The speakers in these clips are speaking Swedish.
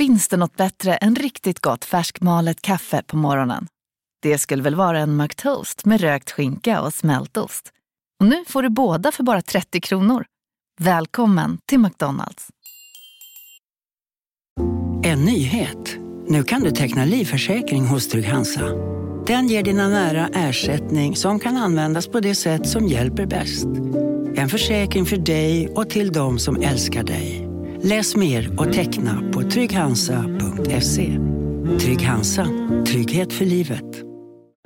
Finns det något bättre än riktigt gott färskmalet kaffe på morgonen? Det skulle väl vara en McToast med rökt skinka och smältost. Och nu får du båda för bara 30 kronor. Välkommen till McDonalds. En nyhet. Nu kan du teckna livförsäkring hos Trygg-Hansa. Den ger dina nära ersättning som kan användas på det sätt som hjälper bäst. En försäkring för dig och till de som älskar dig. Läs mer och teckna på trygghansa.se. Trygg Hansa. Trygghet för livet.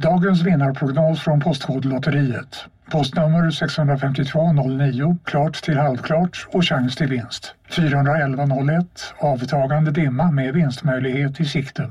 Dagens vinnarprognos från Postkodlotteriet. Postnummer 65209, klart till halvklart och chans till vinst. 41101, avtagande dimma med vinstmöjlighet i sikte.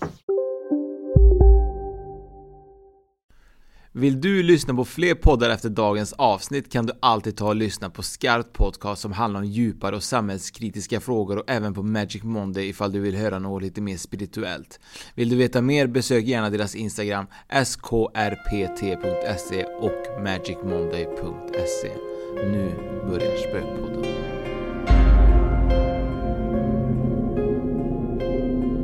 Vill du lyssna på fler poddar efter dagens avsnitt kan du alltid ta och lyssna på Skarpt Podcast som handlar om djupare och samhällskritiska frågor och även på Magic Monday ifall du vill höra något lite mer spirituellt. Vill du veta mer besök gärna deras Instagram skrpt.se och magicmonday.se. Nu börjar Spökpodden.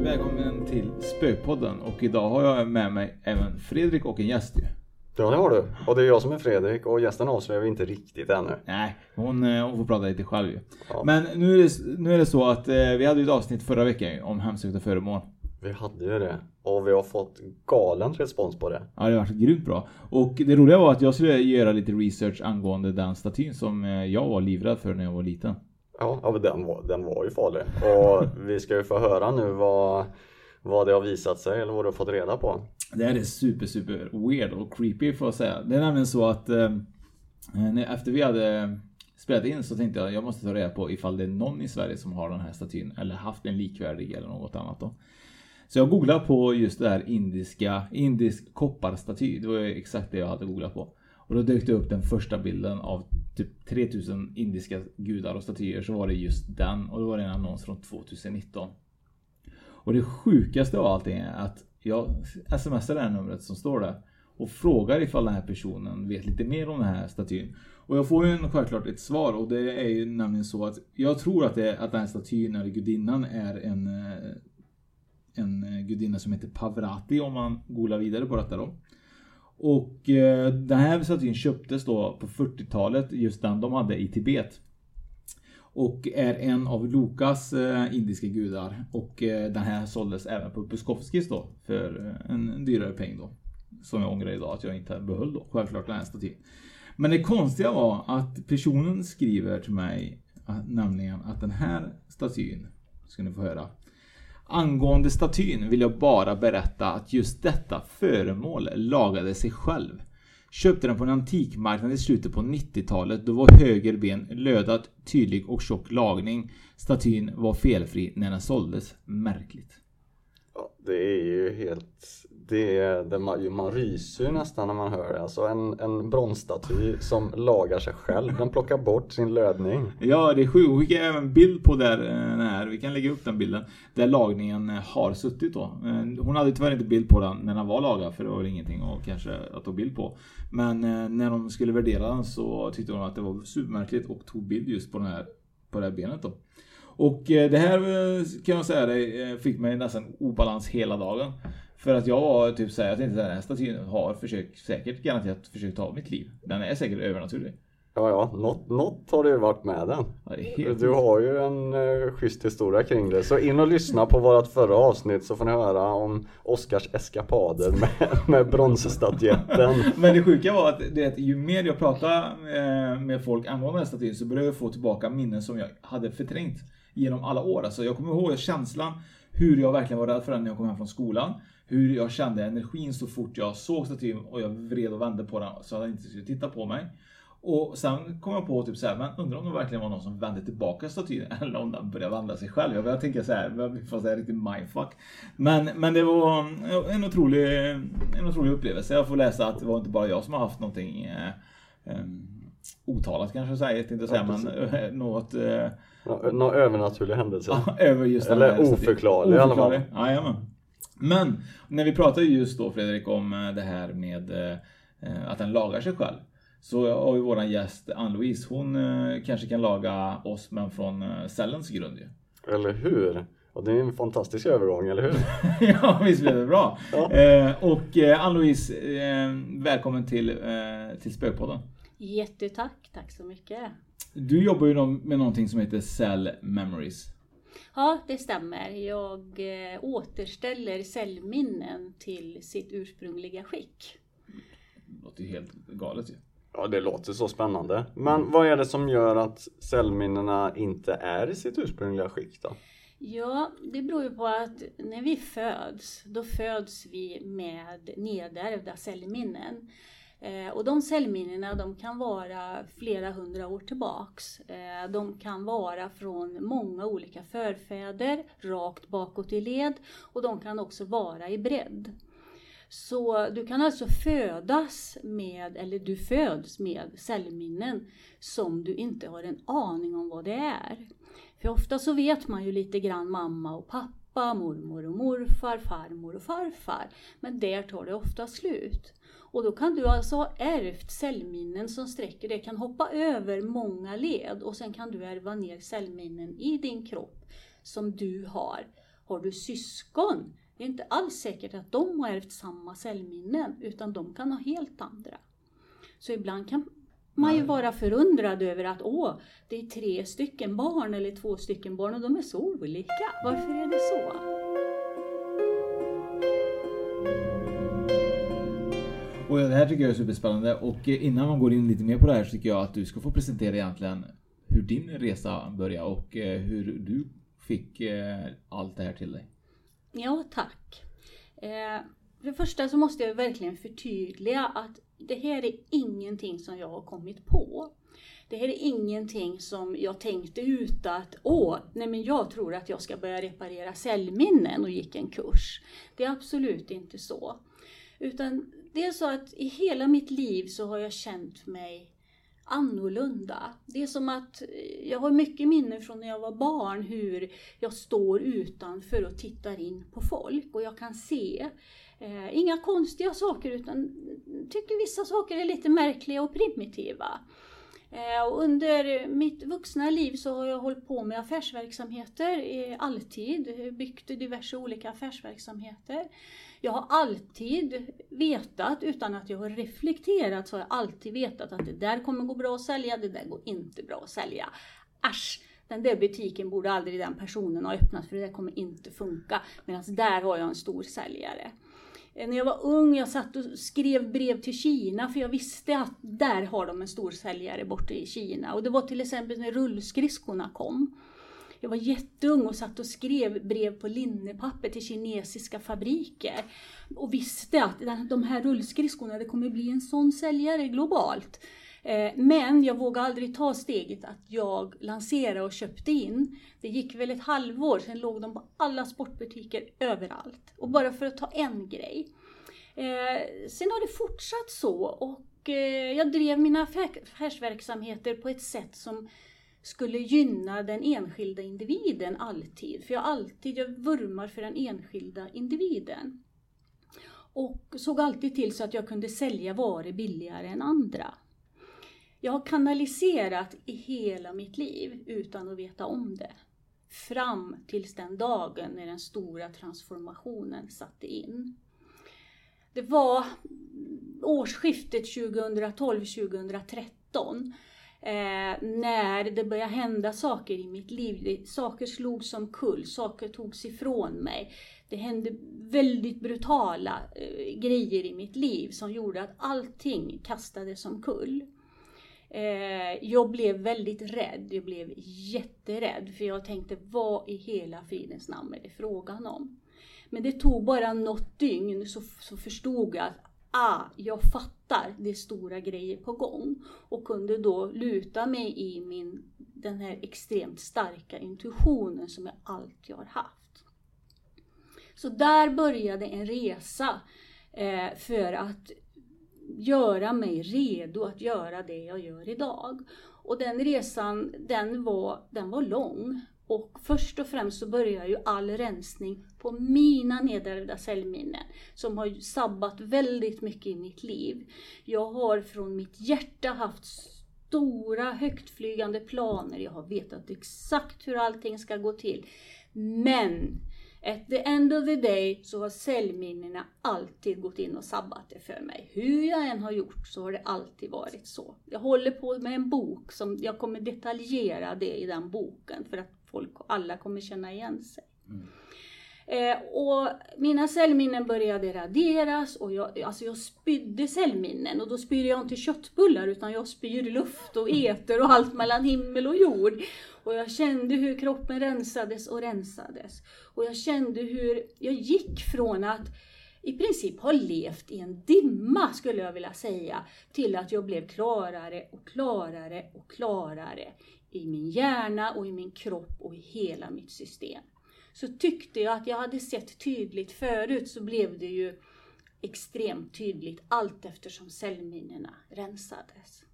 Välkommen till Spökpodden och idag har jag med mig även Fredrik och en gäst ju. Ja det har du. Och det är jag som är Fredrik och gästen avslöjar vi inte riktigt ännu. Nej, hon, eh, hon får prata lite själv ju. Ja. Men nu är, det, nu är det så att eh, vi hade ju ett avsnitt förra veckan om hemsökta föremål. Vi hade ju det. Och vi har fått galen respons på det. Ja, det har varit grymt bra. Och det roliga var att jag skulle göra lite research angående den statyn som eh, jag var livrädd för när jag var liten. Ja, ja den var, den var ju farlig. Och vi ska ju få höra nu vad, vad det har visat sig eller vad du har fått reda på. Det här är super, super weird och creepy får jag säga. Det är nämligen så att eh, eh efter vi hade eh, spelat in så tänkte jag jag måste ta reda på ifall det är någon i Sverige som har den här statyn eller haft en likvärdig eller något annat då. Så jag googlade på just det här indiska, indisk kopparstaty. Det var ju exakt det jag hade googlat på. Och då dök det upp den första bilden av typ 3000 indiska gudar och statyer så var det just den och då var det en annons från 2019. Och det sjukaste av allting är att jag smsar det här numret som står där och frågar ifall den här personen vet lite mer om den här statyn. Och jag får ju en, självklart ett svar och det är ju nämligen så att jag tror att, det, att den här statyn eller gudinnan är en, eh, en eh, gudinna som heter Pavrati om man googlar vidare på detta då. Och eh, den här statyn köptes då på 40-talet, just den de hade i Tibet. Och är en av Lukas eh, indiska gudar. Och eh, den här såldes även på Puskovskis då. För en, en dyrare peng då. Som jag ångrar idag att jag inte behöll då. Självklart den här statyn. Men det konstiga var att personen skriver till mig att, nämligen att den här statyn, ska ni få höra. Angående statyn vill jag bara berätta att just detta föremål lagade sig själv. Köpte den på en antikmarknad i slutet på 90-talet. Då var höger ben lödat, tydlig och tjock lagning. Statyn var felfri när den såldes. Märkligt. Ja, det är ju helt... Det är, det man, man ryser ju nästan när man hör det. Alltså en, en bronsstaty som lagar sig själv. Den plockar bort sin lödning. Ja, det är sjukt. Vi skickar även bild på där, eh, den här. Vi kan lägga upp den bilden. Där lagningen eh, har suttit då. Eh, hon hade tyvärr inte bild på den när den var lagad. För det var väl ingenting att kanske att ta bild på. Men när de skulle värdera den så tyckte hon att det var supermärkligt och tog bild just på den här, på det här benet då. Och det här kan jag säga det fick mig nästan obalans hela dagen. För att jag var typ såhär, jag tänkte att den här statyn har försökt, säkert garanterat försökt ta mitt liv. Den är säkert övernaturlig. Ja, ja, något, något har ju varit med den. Ja, Du har ju en uh, schysst historia kring det. Så in och lyssna på vårt förra avsnitt så får ni höra om Oscars eskapader med, med bronsstatyetten. Men det sjuka var att det, ju mer jag pratade eh, med folk angående den här statyn så började jag få tillbaka minnen som jag hade förträngt genom alla år. Alltså jag kommer ihåg känslan hur jag verkligen var rädd för den när jag kom hem från skolan. Hur jag kände energin så fort jag såg statyn och jag vred och vände på den så att den inte skulle titta på mig. Och sen kom jag på typ såhär, men undrar om det verkligen var någon som vände tillbaka statyn eller om den började vända sig själv. Jag började tänka såhär, fast det är riktigt mindfuck. Men, men det var en otrolig, en otrolig upplevelse. Jag får läsa att det var inte bara jag som har haft någonting eh, eh, otalat kanske jag säger, tänkte säga, men eh, något eh, Nå- Någon övernaturlig händelse. Ja, över just Eller här- oförklarlig i alla fall. Jajamän. Men när vi pratar just då Fredrik om eh, det här med eh, att den lagar sig själv. Så har ju våran gäst Ann-Louise, hon eh, kanske kan laga oss men från eh, cellens grund ju. Eller hur? Och det är en fantastisk övergång, eller hur? ja, visst blev det bra. Ja. Eh, och eh, Ann-Louise, eh, välkommen till, eh, till Spökpodden. Jättetack, tack så mycket. Du jobbar ju med någonting som heter Cell Memories. Ja, det stämmer. Jag eh, återställer cellminnen till sitt ursprungliga skick. Det låter ju helt galet ju. Ja, det låter så spännande. Men vad är det som gör att cellminnena inte är i sitt ursprungliga skick då? Ja, det beror ju på att när vi föds, då föds vi med nedärvda cellminnen. Eh, och de cellminnena de kan vara flera hundra år tillbaks. Eh, de kan vara från många olika förfäder, rakt bakåt i led och de kan också vara i bredd. Så du kan alltså födas med, eller du föds med cellminnen som du inte har en aning om vad det är. För ofta så vet man ju lite grann mamma och pappa, mormor och morfar, farmor och farfar. Men där tar det ofta slut. Och då kan du alltså ha ärvt cellminnen som sträcker det kan hoppa över många led och sen kan du ärva ner cellminnen i din kropp som du har. Har du syskon, det är inte alls säkert att de har ärvt samma cellminnen utan de kan ha helt andra. Så ibland kan man ju vara förundrad över att åh, det är tre stycken barn eller två stycken barn och de är så olika. Varför är det så? Och det här tycker jag är superspännande och eh, innan man går in lite mer på det här så tycker jag att du ska få presentera egentligen hur din resa började och eh, hur du fick eh, allt det här till dig. Ja, tack. För det första så måste jag verkligen förtydliga att det här är ingenting som jag har kommit på. Det här är ingenting som jag tänkte ut att åh, nej men jag tror att jag ska börja reparera cellminnen och gick en kurs. Det är absolut inte så. Utan det är så att i hela mitt liv så har jag känt mig annorlunda. Det är som att eh, jag har mycket minnen från när jag var barn hur jag står utanför och tittar in på folk och jag kan se eh, inga konstiga saker utan tycker vissa saker är lite märkliga och primitiva. Eh, och under mitt vuxna liv så har jag hållit på med affärsverksamheter eh, alltid, eh, byggt diverse olika affärsverksamheter. Jag har alltid vetat, utan att jag har reflekterat, så har jag alltid vetat att det där kommer gå bra att sälja, det där går inte bra att sälja. Asch, den där butiken borde aldrig den personen ha öppnat för det där kommer inte funka. Medan där har jag en stor säljare. Eh, när jag var ung, jag satt och skrev brev till Kina för jag visste att där har de en stor säljare borta i Kina. Och det var till exempel när rullskridskorna kom. Jag var jätteung och satt och skrev brev på linnepapper till kinesiska fabriker. Och visste att de här rullskridskorna, det kommer bli en sån säljare globalt. Eh, men jag vågade aldrig ta steget att jag lanserade och köpte in. Det gick väl ett halvår, sen låg de på alla sportbutiker överallt. Och bara för att ta en grej. Eh, sen har det fortsatt så och eh, jag drev mina affärsverksamheter på ett sätt som skulle gynna den enskilda individen alltid. För jag alltid, jag vurmar för den enskilda individen. Och såg alltid till så att jag kunde sälja varor billigare än andra. Jag har kanaliserat i hela mitt liv utan att veta om det. Fram tills den dagen när den stora transformationen satte in. Det var årsskiftet 2012-2013 eh, när det började hända saker i mitt liv. Det, saker slog som kull, saker togs ifrån mig. Det hände väldigt brutala eh, grejer i mitt liv som gjorde att allting kastades som kull. Eh, jag blev väldigt rädd, jag blev jätterädd för jag tänkte vad i hela fridens namn är det frågan om? Men det tog bara något dygn så, så förstod jag att ah, jag fattar, det är stora grejer på gång. Och kunde då luta mig i min, den här extremt starka intuitionen som jag alltid har haft. Så där började en resa eh, för att göra mig redo att göra det jag gör idag. Och den resan, den var, den var lång. Och först och främst så börjar ju all rensning på mina nedärvda cellminnen som har sabbat väldigt mycket i mitt liv. Jag har från mitt hjärta haft stora högtflygande planer. Jag har vetat exakt hur allting ska gå till. Men At the end of the day så har cellminnena alltid gått in och sabbat det för mig. Hur jag än har gjort så har det alltid varit så. Jag håller på med en bok som jag kommer detaljera det i den boken för att folk, alla kommer känna igen sig. Mm. Eh, och mina cellminnen började raderas och jag, alltså jag spydde cellminnen och då spyr jag inte köttbullar utan jag spyr luft och eter och allt mellan himmel och jord. Och jag kände hur kroppen rensades och rensades. Och jag kände hur jag gick från att i princip ha levt i en dimma, skulle jag vilja säga, till att jag blev klarare och klarare och klarare i min hjärna och i min kropp och i hela mitt system. Så tyckte jag att jag hade sett tydligt förut så blev det ju extremt tydligt allt eftersom cellminnena rensades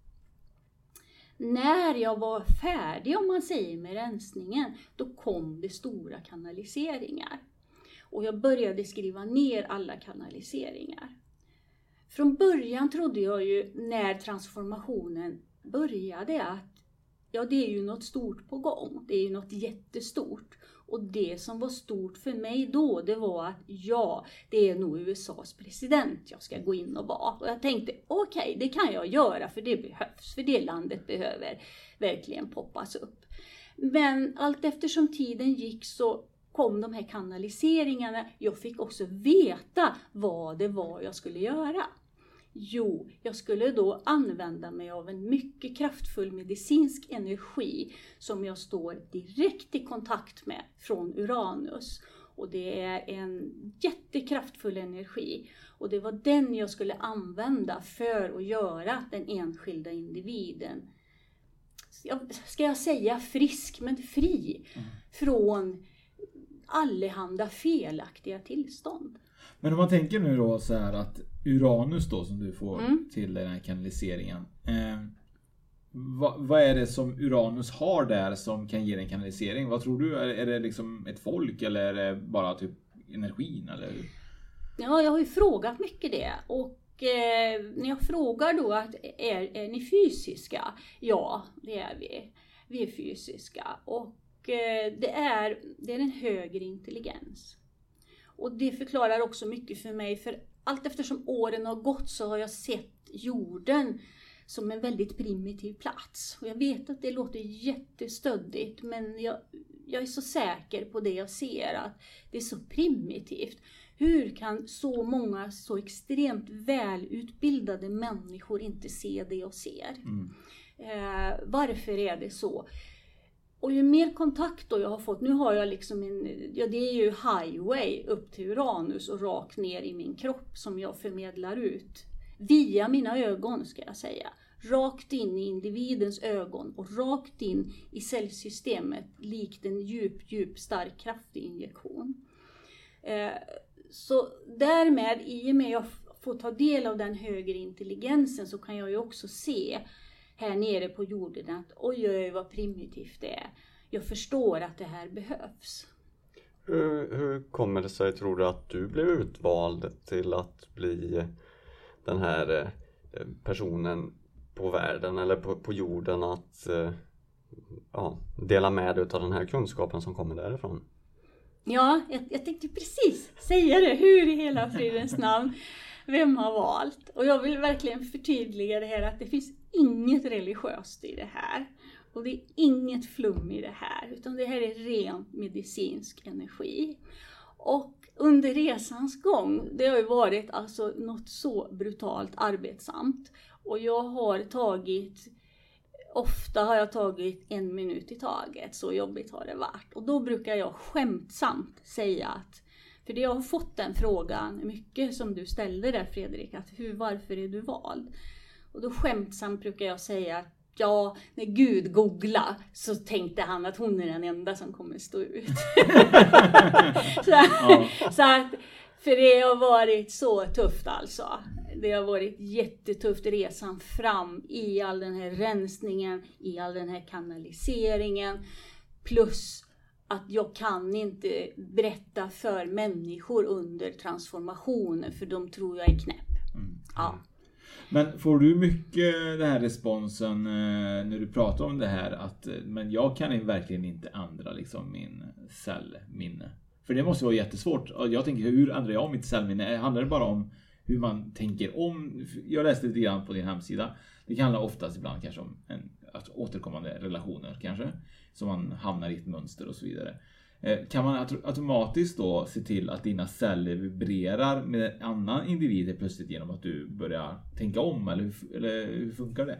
när jag var färdig, om man säger, med rensningen, då kom det stora kanaliseringar. Och jag började skriva ner alla kanaliseringar. Från början trodde jag ju, när transformationen började, att ja, det är ju något stort på gång. Det är ju något jättestort. Och det som var stort för mig då, det var att ja, det är nog USAs president jag ska gå in och vara. Och jag tänkte, okej, okay, det kan jag göra för det behövs, för det landet behöver verkligen poppas upp. Men allt eftersom tiden gick så kom de här kanaliseringarna. Jag fick också veta vad det var jag skulle göra. Jo, jag skulle då använda mig av en mycket kraftfull medicinsk energi som jag står direkt i kontakt med från Uranus. Och det är en jättekraftfull energi. Och det var den jag skulle använda för att göra den enskilda individen, ska jag säga frisk, men fri mm. från allehanda felaktiga tillstånd. Men om man tänker nu då så här att Uranus då som du får mm. till den här kanaliseringen. Eh, vad, vad, är det som Uranus har där som kan ge en kanalisering? Vad tror du? Är, är det liksom ett folk eller är det bara typ energin? Eller? Ja, jag har ju frågat mycket det. Och eh, när jag frågar då att är, är ni fysiska? Ja, det är vi. Vi är fysiska. Och eh, det, är, det är en högre intelligens. Och det förklarar också mycket för mig, för allt eftersom åren har gått så har jag sett jorden som en väldigt primitiv plats. Och jag vet att det låter jättestöddigt men jag, jag är så säker på det jag ser, att det är så primitivt. Hur kan så många så extremt välutbildade människor inte se det jag ser? Mm. Eh, varför är det så? Och ju mer kontakt då jag har fått, nu har jag liksom en, ja det är ju highway upp till Uranus och rakt ner i min kropp som jag förmedlar ut. Via mina ögon ska jag säga. Rakt in i individens ögon och rakt in i cellsystemet likt en djup, djup, stark, kraftig injektion. Eh, så därmed, i och med att jag får ta del av den högre intelligensen så kan jag ju också se här nere på jorden att oj, oj, vad primitivt det är. Jag förstår att det här behövs. Hur, hur kommer det sig, tror du, att du blev utvald till att bli den här eh, personen på världen eller på, på jorden att eh, ja, dela med dig av den här kunskapen som kommer därifrån? Ja, jag, jag tänkte precis säga det. Hur i hela fridens namn? Vem har valt? Och jag vill verkligen förtydliga det här att det finns inget religiöst i det här. Och det är inget flum i det här, utan det här är ren medicinsk energi. Och under resans gång, det har ju varit alltså något så brutalt arbetsamt. Och jag har tagit, ofta har jag tagit en minut i taget, så jobbigt har det varit. Och då brukar jag skämtsamt säga att för jag har fått den frågan mycket som du ställde där Fredrik, att hur, varför är du vald? Och då skämtsamt brukar jag säga att ja, när Gud googla så tänkte han att hon är den enda som kommer stå ut. så, ja. så, att, för det har varit så tufft alltså. Det har varit jättetufft resan fram i all den här rensningen, i all den här kanaliseringen. Plus att jag kan inte berätta för människor under transformationen för de tror jag är knäpp. Mm. Ja. Men får du mycket den här responsen eh, när du pratar om det här att eh, men jag kan verkligen inte ändra liksom min cellminne? För det måste vara jättesvårt. Jag tänker hur ändrar jag mitt cellminne? Eh, handlar det bara om hur man tänker om? Jag läste lite grann på din hemsida. Det kan handla oftast ibland kanske om en, återkommande relationer kanske. Som man hamnar i ett mönster och så vidare. Eh, Kan man auto- automatiskt då se till att dina celler vibrerar med en annan individ plötsligt genom att du börjar tänka om? Eller hur, eller hur funkar det?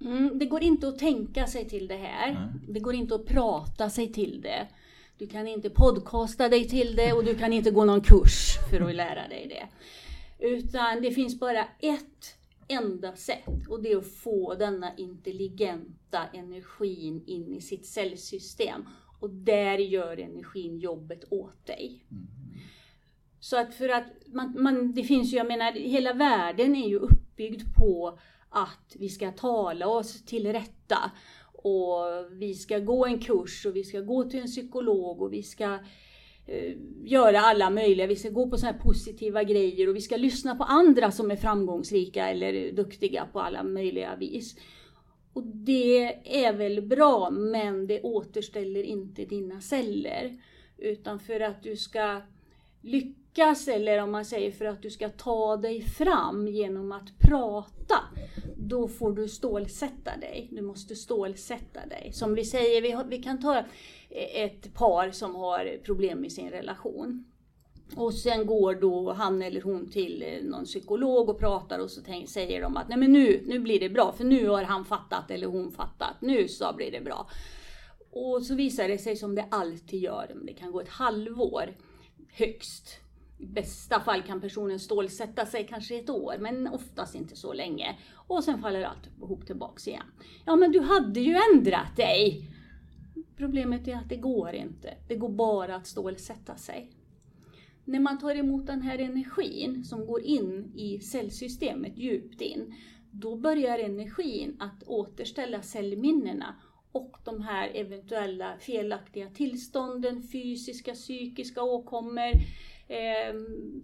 Mm, det går inte att tänka sig till det här. Nej. Det går inte att prata sig till det. Du kan inte podcasta dig till det och du kan inte gå någon kurs för att lära dig det. Utan det finns bara ett enda sätt och det är att få denna intelligenta energin in i sitt cellsystem. Och där gör energin jobbet åt dig. Så att för att man, man, det finns ju, jag menar, hela världen är ju uppbyggd på att vi ska tala oss till rätta. Och vi ska gå en kurs och vi ska gå till en psykolog och vi ska eh, göra alla möjliga, vi ska gå på sådana här positiva grejer och vi ska lyssna på andra som är framgångsrika eller duktiga på alla möjliga vis. Och det är väl bra, men det återställer inte dina celler. Utan för att du ska lyckas, eller om man säger för att du ska ta dig fram genom att prata, då får du stålsätta dig. Du måste stålsätta dig. Som vi säger, vi, har, vi kan ta ett par som har problem i sin relation. Och sen går då han eller hon till eh, någon psykolog och pratar och så tänk, säger de att nej men nu, nu blir det bra för nu har han fattat eller hon fattat. Nu så blir det bra. Och så visar det sig som det alltid gör, det kan gå ett halvår högst. I bästa fall kan personen stålsätta sig kanske ett år, men oftast inte så länge. Och sen faller allt ihop tillbaks igen. Ja, men du hade ju ändrat dig! Problemet är att det går inte. Det går bara att stålsätta sig. När man tar emot den här energin som går in i cellsystemet djupt in, då börjar energin att återställa cellminnena och de här eventuella felaktiga tillstånden, fysiska, psykiska åkommor, eh,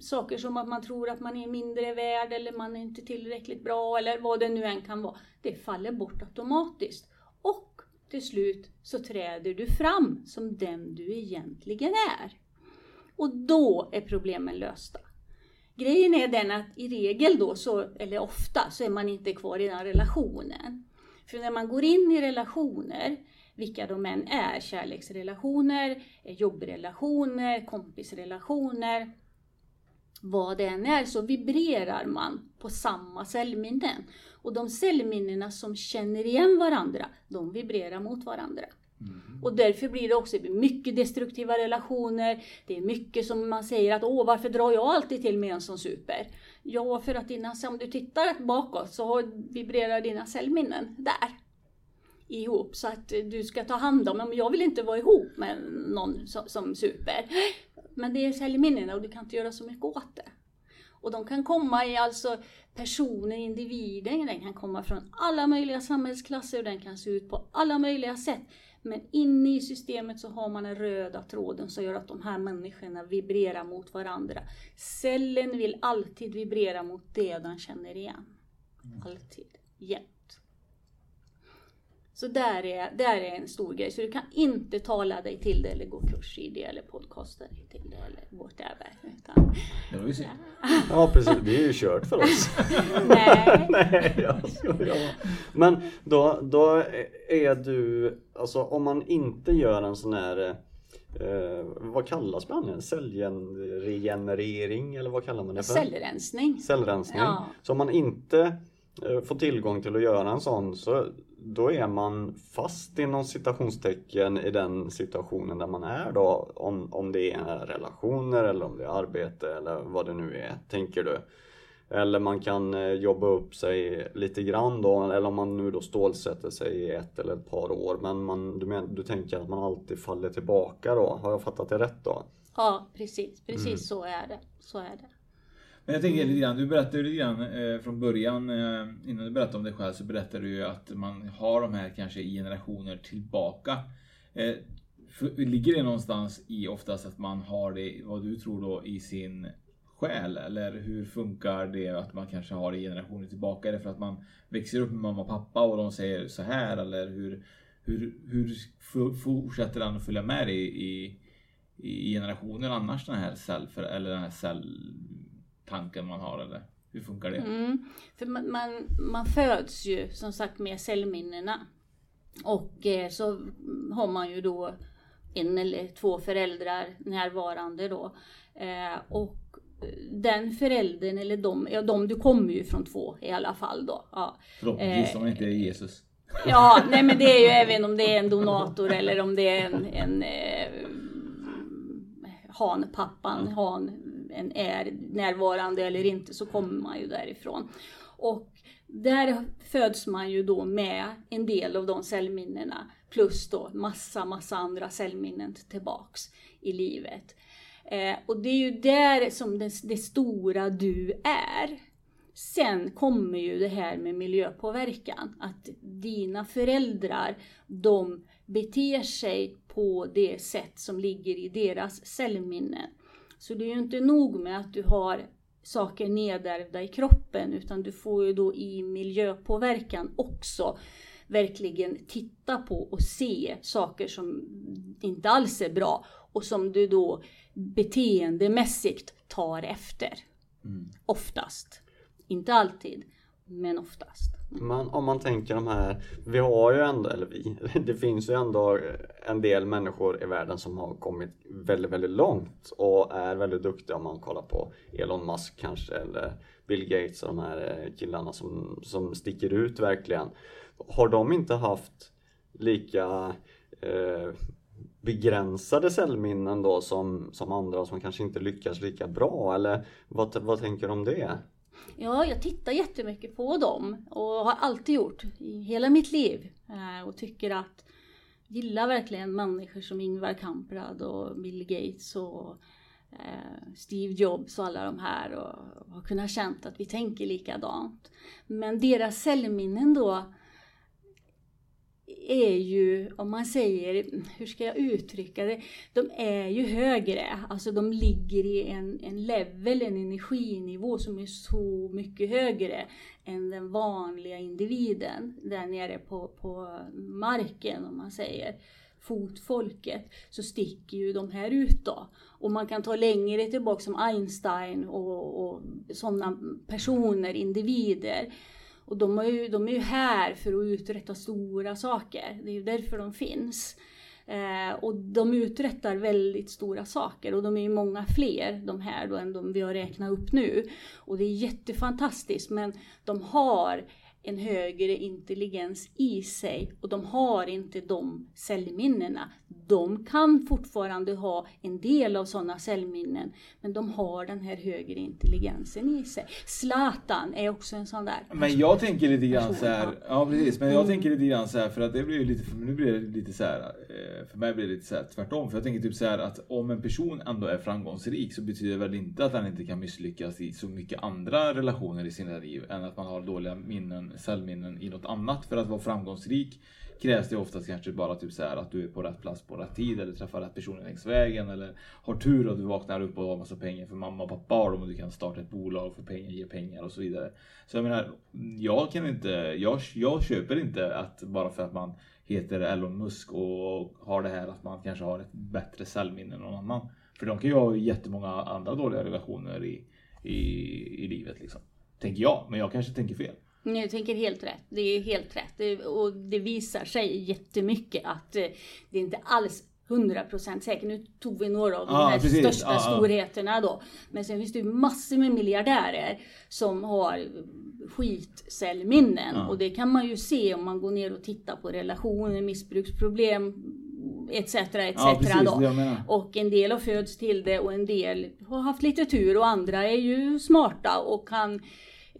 saker som att man tror att man är mindre värd eller man är inte tillräckligt bra eller vad det nu än kan vara. Det faller bort automatiskt. Och till slut så träder du fram som den du egentligen är. Och då är problemen lösta. Grejen är den att i regel då, så, eller ofta, så är man inte kvar i den relationen. För när man går in i relationer, vilka de än är, kärleksrelationer, eh, jobbrelationer, kompisrelationer, vad det än är, så vibrerar man på samma cellminnen. Och de cellminnena som känner igen varandra, de vibrerar mot varandra. Mm. Och därför blir det också mycket destruktiva relationer. Det är mycket som man säger att åh, varför drar jag alltid till med en som super? Ja, för att dina, om du tittar bakåt så vibrerar dina cellminnen där ihop så att du ska ta hand om, men jag vill inte vara ihop med någon som, som super. Men det är cellminnena och du kan inte göra så mycket åt det. Och de kan komma i alltså personer, individer, den kan komma från alla möjliga samhällsklasser och den kan se ut på alla möjliga sätt. Men inne i systemet så har man den röda tråden som gör att de här människorna vibrerar mot varandra. Cellen vill alltid vibrera mot det den känner igen. Alltid. Jämt. Så där är, där är en stor grej. Så du kan inte tala dig till det eller gå kurs i det eller podcasta dig till det eller whatever. Utan, Det var ju synd. Ja precis, det är ju kört för oss. nej. Nej, jag skojar. Men då, då är du, alltså om man inte gör en sån här eh, vad kallas behandlingen? Cellregenerering eller vad kallar man det för? Cellrensning. Cellrensning. Ja. Så om man inte eh, får tillgång till att göra en sån så då är man fast inom citationstecken i den situationen där man är då. Om, om det är relationer eller om det är arbete eller vad det nu är, tänker du. Eller man kan eh, jobba upp sig lite grann då, eller om man nu då stålsätter sig i ett eller ett par år. Men man, du, men, du tänker att man alltid faller tillbaka då? Har jag fattat det rätt då? Ja, precis. Precis Mm. så är det. Så är det. Men jag tänker lite grann, du berättade lite grann eh, från början, eh, innan du berättade om dig själv, så berättade du ju att man har de här kanske i generationer tillbaka. Eh, för, ligger det någonstans i oftast att man har det, vad du tror då, i sin själ? Eller hur funkar det att man kanske har det i generationer tillbaka? Är det för att man växer upp med mamma och pappa och de säger så här? Eller hur, hur, hur fortsätter den att följa med dig i, i generationer annars den här cell, eller den här cell celltanken man har? Eller hur funkar det? Mm, för man, man, man, föds ju som sagt med cellminnena. Och eh, så har man ju då en eller två föräldrar närvarande då. Eh, och den föräldern eller de, ja de, du kommer ju från två i alla fall då. Ja. Förhoppningsvis om det inte är Jesus. Ja, nej men det är ju även om det är en donator eller om det är en, en eh, hanpappan, han en är närvarande eller inte så kommer man ju därifrån. Och där föds man ju då med en del av de cellminnena plus då massa, massa andra cellminnen tillbaks i livet. Eh, och det är ju där som det, det stora du är. Sen kommer ju det här med miljöpåverkan. Att dina föräldrar, de beter sig på det sätt som ligger i deras cellminnen. Så det är ju inte nog med att du har saker nedärvda i kroppen utan du får ju då i miljöpåverkan också verkligen titta på och se saker som inte alls är bra och som du då beteendemässigt tar efter. Mm. Oftast. Inte alltid, men oftast. Men om man tänker de här, vi har ju ändå, eller vi, det finns ju ändå en del människor i världen som har kommit väldigt, väldigt långt och är väldigt duktiga om man kollar på Elon Musk kanske eller Bill Gates och de här eh, killarna som, som sticker ut verkligen. Har de inte haft lika eh, begränsade cellminnen då som, som andra som kanske inte lyckas lika bra eller vad, vad tänker du om det? Ja, jag tittar jättemycket på dem och har alltid gjort i hela mitt liv eh, och tycker att gillar verkligen människor som Ingvar Kamprad och Bill Gates och eh, Steve Jobs och alla de här och har kunnat känt att vi tänker likadant. Men deras cellminnen då är ju, om man säger, hur ska jag uttrycka det? De är ju högre, alltså de ligger i en, en level, en energinivå som är så mycket högre än den vanliga individen där nere på, på marken, om man säger fotfolket, så sticker ju de här ut då. Och man kan ta längre tillbaka som Einstein och, och sådana personer, individer och de är, ju, de är ju här för att uträtta stora saker. Det är ju därför de finns. Eh, och de uträttar väldigt stora saker och de är ju många fler de här då än de vi har räknat upp nu. Och det är jättefantastiskt men de har en högre intelligens i sig och de har inte de cellminnena. De kan fortfarande ha en del av sådana cellminnen men de har den här högre intelligensen i sig. Zlatan är också en sån där Men jag tänker lite grann så här, ja precis, men jag mm. tänker lite grann så här för att det blir ju lite, nu blir det lite så här, eh, för mig blir det lite så här tvärtom. För jag tänker typ så här att om en person ändå är framgångsrik så betyder det väl inte att han inte kan misslyckas i så mycket andra relationer i sina liv än att man har dåliga minnen cellminnen i något annat. För att vara framgångsrik krävs det oftast kanske bara typ så här att du är på rätt plats på rätt tid eller träffar rätt personer längs vägen eller har tur att du vaknar upp och har massa pengar för mamma och pappa har dem och du kan starta ett bolag för pengar, ge pengar och så vidare. Så jag menar, jag kan inte, jag, jag köper inte att bara för att man heter Elon Musk och har det här att man kanske har ett bättre säljminne än någon annan. För de kan ju ha jättemånga andra dåliga relationer i, i, i livet liksom. Tänker jag, men jag kanske tänker fel. Du tänker helt rätt. Det är helt rätt. Det, och det visar sig jättemycket att eh, det är inte alls 100% säkert. Nu tog vi några av de ah, här precis. största ah, storheterna då. Men sen finns det ju massor med miljardärer som har skitcellminnen. Ah. Och det kan man ju se om man går ner och tittar på relationer, missbruksproblem etc. etc. Ja, då. Och en del har fötts till det och en del har haft lite tur och andra är ju smarta och kan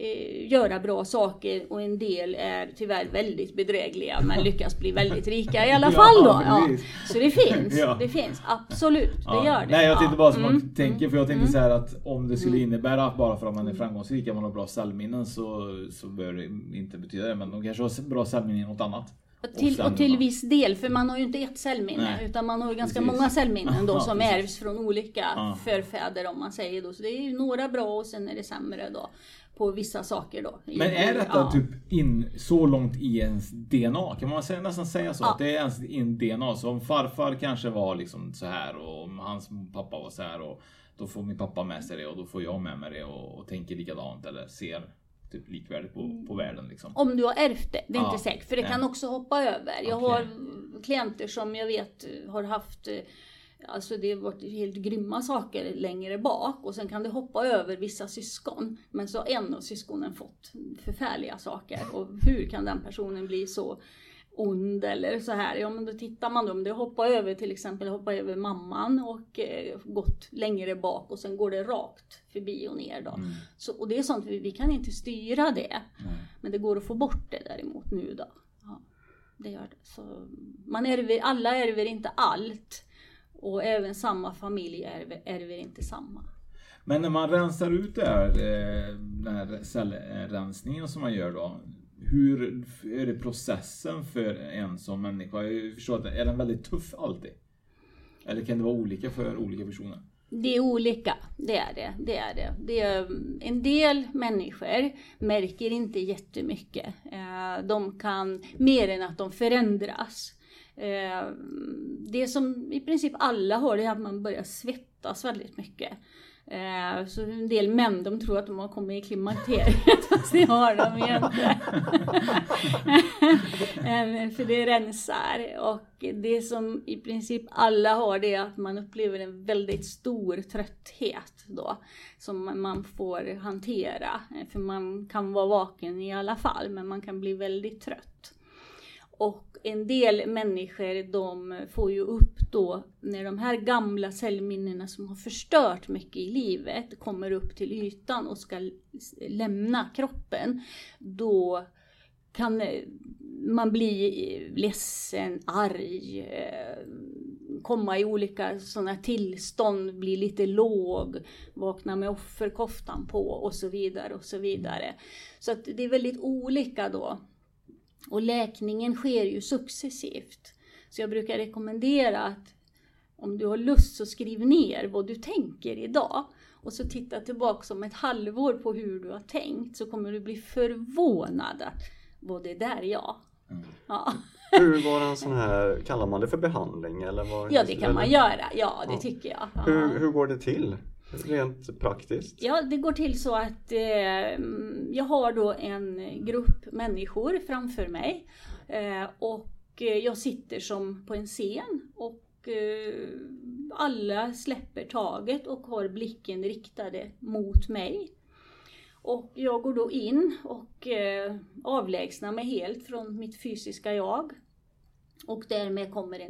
eh, göra bra saker och en del är tyvärr väldigt bedrägliga men lyckas bli väldigt rika i alla fall då. Ja. Så det finns, Ja. det finns absolut, det gör det. Nej jag tänkte bara som man Mm. tänker för jag tänkte Mm. så här att om det skulle innebära att bara för att man är framgångsrik att man har bra cellminnen så, så bör det inte betyda det. Men de kanske har bra cellminnen i något annat. Och till, och till viss del, för man har ju inte ett cellminne Nej. utan man har ju ganska Precis. många cellminnen då som ärvs från olika Ja. förfäder om man säger då. Så det är ju några bra och sen är det sämre då på vissa saker då. Men är detta Ja. typ in så långt i ens DNA? Kan man säga, nästan säga så? Ja. Att det är ens in DNA. Så om farfar kanske var liksom så här och om hans pappa var så här och då får min pappa med sig det och då får jag med mig det och, och tänker likadant eller ser typ likvärdigt på, på världen liksom. Om du har ärvt det, det är Ja. inte säkert. För det kan också hoppa över. Jag Okej. har klienter som jag vet har haft eh, Alltså det har varit helt grymma saker längre bak och sen kan det hoppa över vissa syskon. Men så har en av syskonen fått förfärliga saker. Och hur kan den personen bli så ond eller så här? Ja men då tittar man då om det hoppar över till exempel hoppar över mamman och eh, gått längre bak och sen går det rakt förbi och ner då. Mm. Så, och det är sånt vi, vi kan inte styra det. Nej. Men det går att få bort det däremot nu då. Ja, det gör det. Så man ärver, alla ärver inte allt. Och även samma familj ärver, ärver inte samma. Men när man rensar ut det här, eh, den här cellrensningen som man gör då. Hur är det processen för en som människa? Jag förstår att är den väldigt tuff alltid? Eller kan det vara olika för olika personer? Det är olika, det är det. det, är det. det är, en del människor märker inte jättemycket. Eh, De kan, mer än att de förändras. Eh, Det som i princip alla har det är att man börjar svettas väldigt mycket. Eh, Så en del män de tror att de har kommit i klimakteriet fast det har de ju inte. Eh, För det rensar och det som i princip alla har det är att man upplever en väldigt stor trötthet då som man får hantera. Eh, för man kan vara vaken i alla fall men man kan bli väldigt trött. Och en del människor de får ju upp då när de här gamla cellminnena som har förstört mycket i livet kommer upp till ytan och ska lämna kroppen. Då kan eh, man bli ledsen, arg, eh, komma i olika sådana tillstånd, bli lite låg, vakna med offerkoftan på och så vidare och så vidare. Så att det är väldigt olika då. Och läkningen sker ju successivt. Så jag brukar rekommendera att om du har lust så skriv ner vad du tänker idag. Och så titta tillbaka om ett halvår på hur du har tänkt så kommer du bli förvånad att vad det där ja. Ja, Hur var en sån här, kallar man det för behandling eller? Vad, ja det kan man göra. Ja, det Ja. tycker jag. Ja. Hur, hur går det till? Rent praktiskt? Ja, det går till så att eh, jag har då en grupp människor framför mig. Eh, och eh, jag sitter som på en scen och eh, alla släpper taget och har blicken riktade mot mig. Och jag går då in och eh, avlägsnar mig helt från mitt fysiska jag. Och därmed kommer en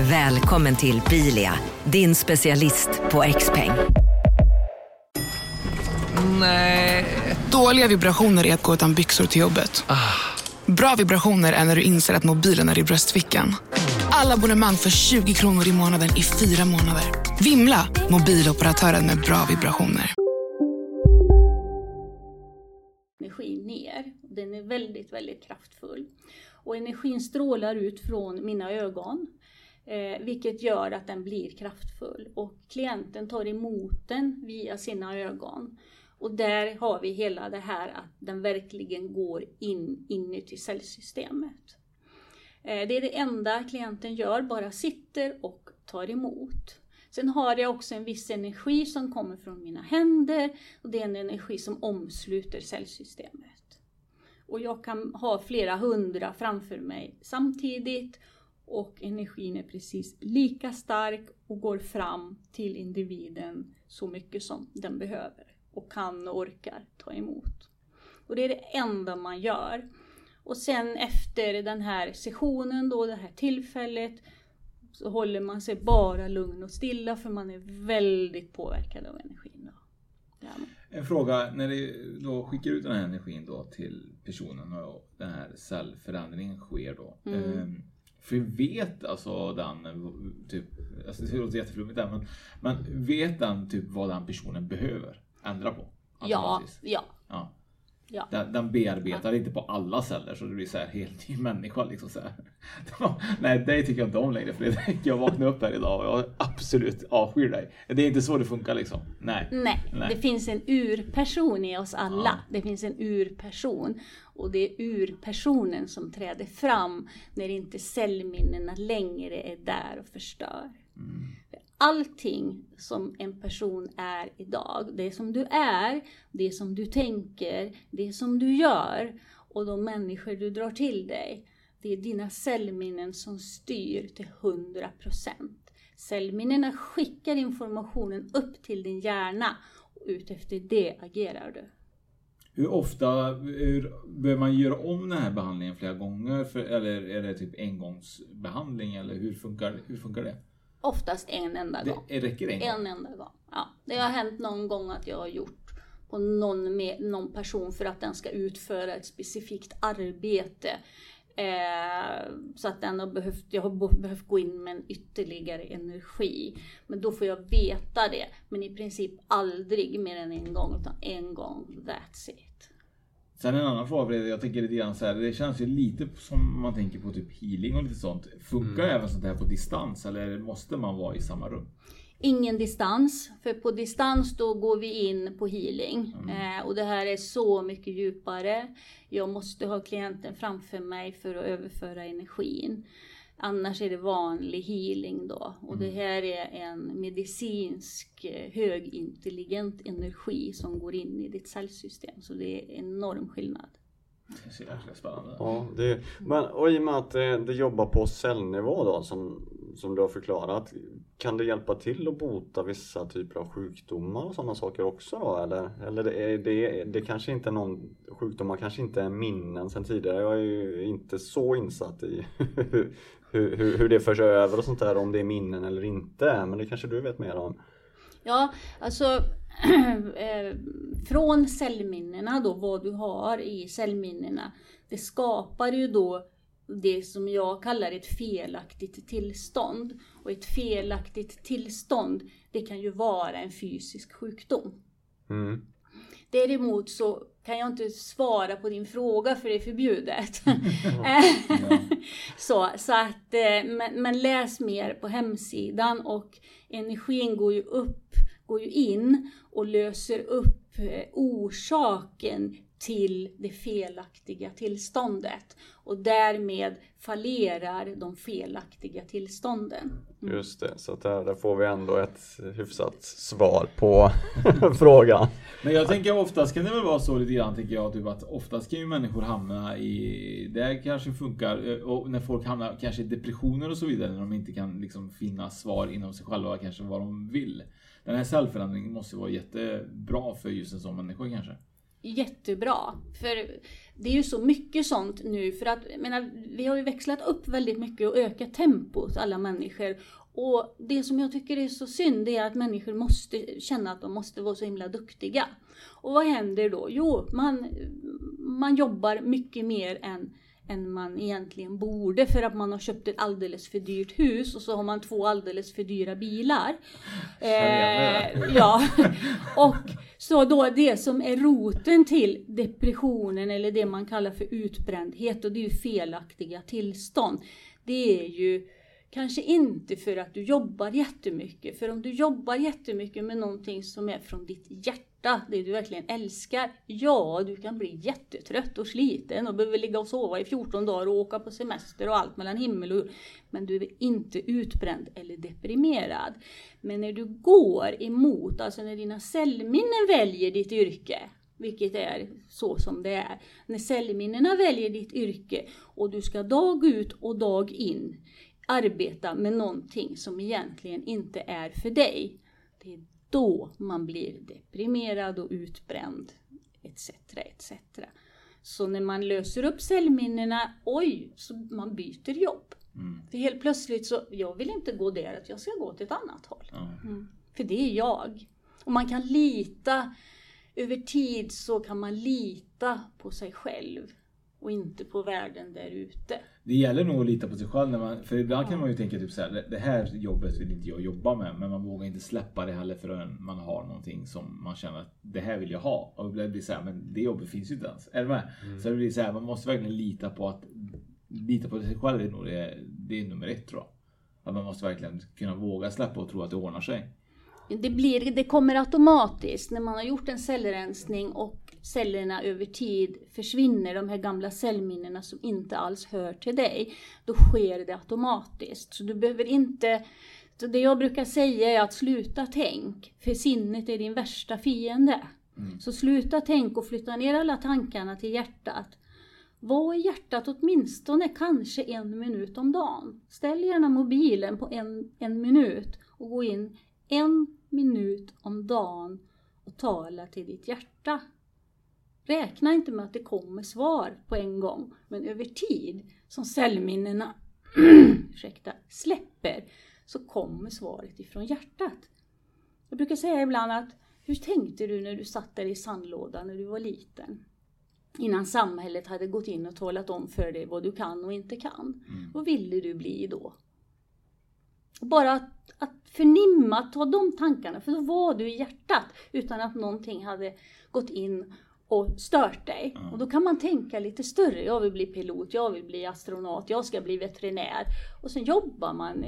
Välkommen till Bilia, din specialist på XPeng. Nej. Dåliga vibrationer är att gå utan byxor till jobbet. Bra vibrationer är när du inser att mobilen är i bröstfickan. Alla abonnemang för 20 kronor i månaden i fyra månader. Vimla! Mobiloperatören med bra vibrationer. energi ner. Den är väldigt, väldigt kraftfull. Och energin strålar ut från mina ögon. Eh, vilket gör att den blir kraftfull. Och klienten tar emot den via sina ögon. Och där har vi hela det här att den verkligen går in inuti cellsystemet. Eh, det är det enda klienten gör, bara sitter och tar emot. Sen har jag också en viss energi som kommer från mina händer och det är en energi som omsluter cellsystemet. Och jag kan ha flera hundra framför mig samtidigt och energin är precis lika stark och går fram till individen så mycket som den behöver och kan och orkar ta emot. Och det är det enda man gör. Och sen efter den här sessionen då, det här tillfället, så håller man sig bara lugn och stilla för man är väldigt påverkad av energin. Då. En fråga, när du då skickar ut den här energin då till personen och den här cellförändringen sker då. Mm. För vet alltså den, typ, alltså det låter jätteflummigt där, men, men vet den typ vad den personen behöver ändra på? Ja, ja. ja. Ja. Den, den bearbetar inte på alla celler så det blir så här helt ny människa. Liksom så här. Nej, dig tycker jag inte om längre Fredrik. Jag vaknade upp här idag och jag absolut avskyr dig. Det är inte så det funkar liksom. Nej. Nej, Nej. det finns en urperson i oss alla. Det finns en urperson. Och det är urpersonen som träder fram när inte cellminnena längre är där och förstör. Allting som en person är idag, det som du är, det som du tänker, det som du gör och de människor du drar till dig. Det är dina cellminnen som styr till 100%. Cellminnena skickar informationen upp till din hjärna och utefter det agerar du. Hur ofta hur, behöver man göra om den här behandlingen flera gånger? För, eller är det typ engångsbehandling? Eller hur funkar, hur funkar det? Oftast en enda gång. Det räcker en gång? En enda gång. Ja. Det har hänt någon gång att jag har gjort på någon, med, någon person för att den ska utföra ett specifikt arbete. Eh, så att den har behövt, jag har behövt gå in med en ytterligare energi. Men då får jag veta det. Men i princip aldrig mer än en gång, utan en gång, that's it. Sen en annan fråga, jag tänker lite grann så här, det känns ju lite som man tänker på typ healing och lite sånt. Funkar Mm. även sånt här på distans eller måste man vara i samma rum? Ingen distans, för på distans då går vi in på healing. Eh, och det här är så mycket djupare. Jag måste ha klienten framför mig för att överföra energin. Annars är det vanlig healing då. Och det här är en medicinsk eh, högintelligent energi som går in i ditt cellsystem. Så det är enorm skillnad. Det är så jäkla spännande. Ja, det, men och i och med att det, det jobbar på cellnivå då som, som du har förklarat. Kan det hjälpa till att bota vissa typer av sjukdomar och sådana saker också då? Eller, eller det, är, det, det kanske inte är någon sjukdomar kanske inte är minnen sedan tidigare. Jag är ju inte så insatt i hur, hur, hur, det förs över och sånt där om det är minnen eller inte. Men det kanske du vet mer om? Ja, alltså eh, från cellminnena då, vad du har i cellminnena, det skapar ju då det som jag kallar ett felaktigt tillstånd. Och ett felaktigt tillstånd, det kan ju vara en fysisk sjukdom. Mm. Däremot så kan jag inte svara på din fråga för det är förbjudet. så, så att, eh, men, men läs mer på hemsidan och energin går ju upp, går ju in och löser upp eh, orsaken till det felaktiga tillståndet. Och därmed fallerar de felaktiga tillstånden. Mm. Just det, så där, där får vi ändå ett hyfsat svar på frågan. Men jag tänker oftast kan det väl vara så lite grann tänker jag typ att oftast kan ju människor hamna i, det kanske funkar, eh, och när folk hamnar kanske i depressioner och så vidare när de inte kan liksom finna svar inom sig själva kanske vad de vill. Den här cellförändringen måste vara jättebra för just en sån människa kanske. Jättebra. För det är ju så mycket sånt nu för att menar, vi har ju växlat upp väldigt mycket och ökat tempot alla människor. Och det som jag tycker är så synd är att människor måste känna att de måste vara så himla duktiga. Och vad händer då? Jo, man, man jobbar mycket mer än än man egentligen borde för att man har köpt ett alldeles för dyrt hus och så har man två alldeles för dyra bilar. Eh, ja, och så då det som är roten till depressionen eller det man kallar för utbrändhet och det är ju felaktiga tillstånd. Det är ju kanske inte för att du jobbar jättemycket, för om du jobbar jättemycket med någonting som är från ditt hjärta hjärta, det du verkligen älskar, ja, du kan bli jättetrött och sliten och behöver ligga och sova i 14 dagar och åka på semester och allt mellan himmel och jord. Men du är inte utbränd eller deprimerad. Men när du går emot, alltså när dina cellminnen väljer ditt yrke, vilket är så som det är. När cellminnena väljer ditt yrke och du ska dag ut och dag in arbeta med någonting som egentligen inte är för dig. Det är då man blir deprimerad och utbränd etc. etc. Så när man löser upp cellminnena, oj, så man byter jobb. Mm. För helt plötsligt så, jag vill inte gå där, jag ska gå till ett annat håll. Mm. För det är jag. Och man kan lita, över tid så kan man lita på sig själv och inte på världen där ute. Det gäller nog att lita på sig själv. När man, för ibland kan man ju tänka typ så här, det här jobbet vill inte jag jobba med. Men man vågar inte släppa det heller förrän man har någonting som man känner att det här vill jag ha. Och det blir så här, men det jobbet finns ju inte ens. Är du med? Mm. Så det blir så här, man måste verkligen lita på att lita på sig själv är nog det, det är nummer ett tror jag. Att man måste verkligen kunna våga släppa och tro att det ordnar sig. Det, blir, det kommer automatiskt när man har gjort en cellrensning och cellerna över tid försvinner, de här gamla cellminnena som inte alls hör till dig. Då sker det automatiskt. Så du behöver inte så det jag brukar säga är att sluta tänk, för sinnet är din värsta fiende. Mm. Så sluta tänk och flytta ner alla tankarna till hjärtat. Var i hjärtat åtminstone kanske en minut om dagen. Ställ gärna mobilen på en, en minut och gå in en minut om dagen och tala till ditt hjärta. Räkna inte med att det kommer svar på en gång, men över tid, som cellminnena ursäkta, släpper, så kommer svaret ifrån hjärtat. Jag brukar säga ibland att hur tänkte du när du satt där i sandlådan när du var liten? Innan samhället hade gått in och talat om för dig vad du kan och inte kan. Mm. Vad ville du bli då? Bara att, att förnimma, ta de tankarna, för då var du i hjärtat utan att någonting hade gått in och stört dig. Mm. Och då kan man tänka lite större. Jag vill bli pilot, jag vill bli astronaut, jag ska bli veterinär. Och sen jobbar man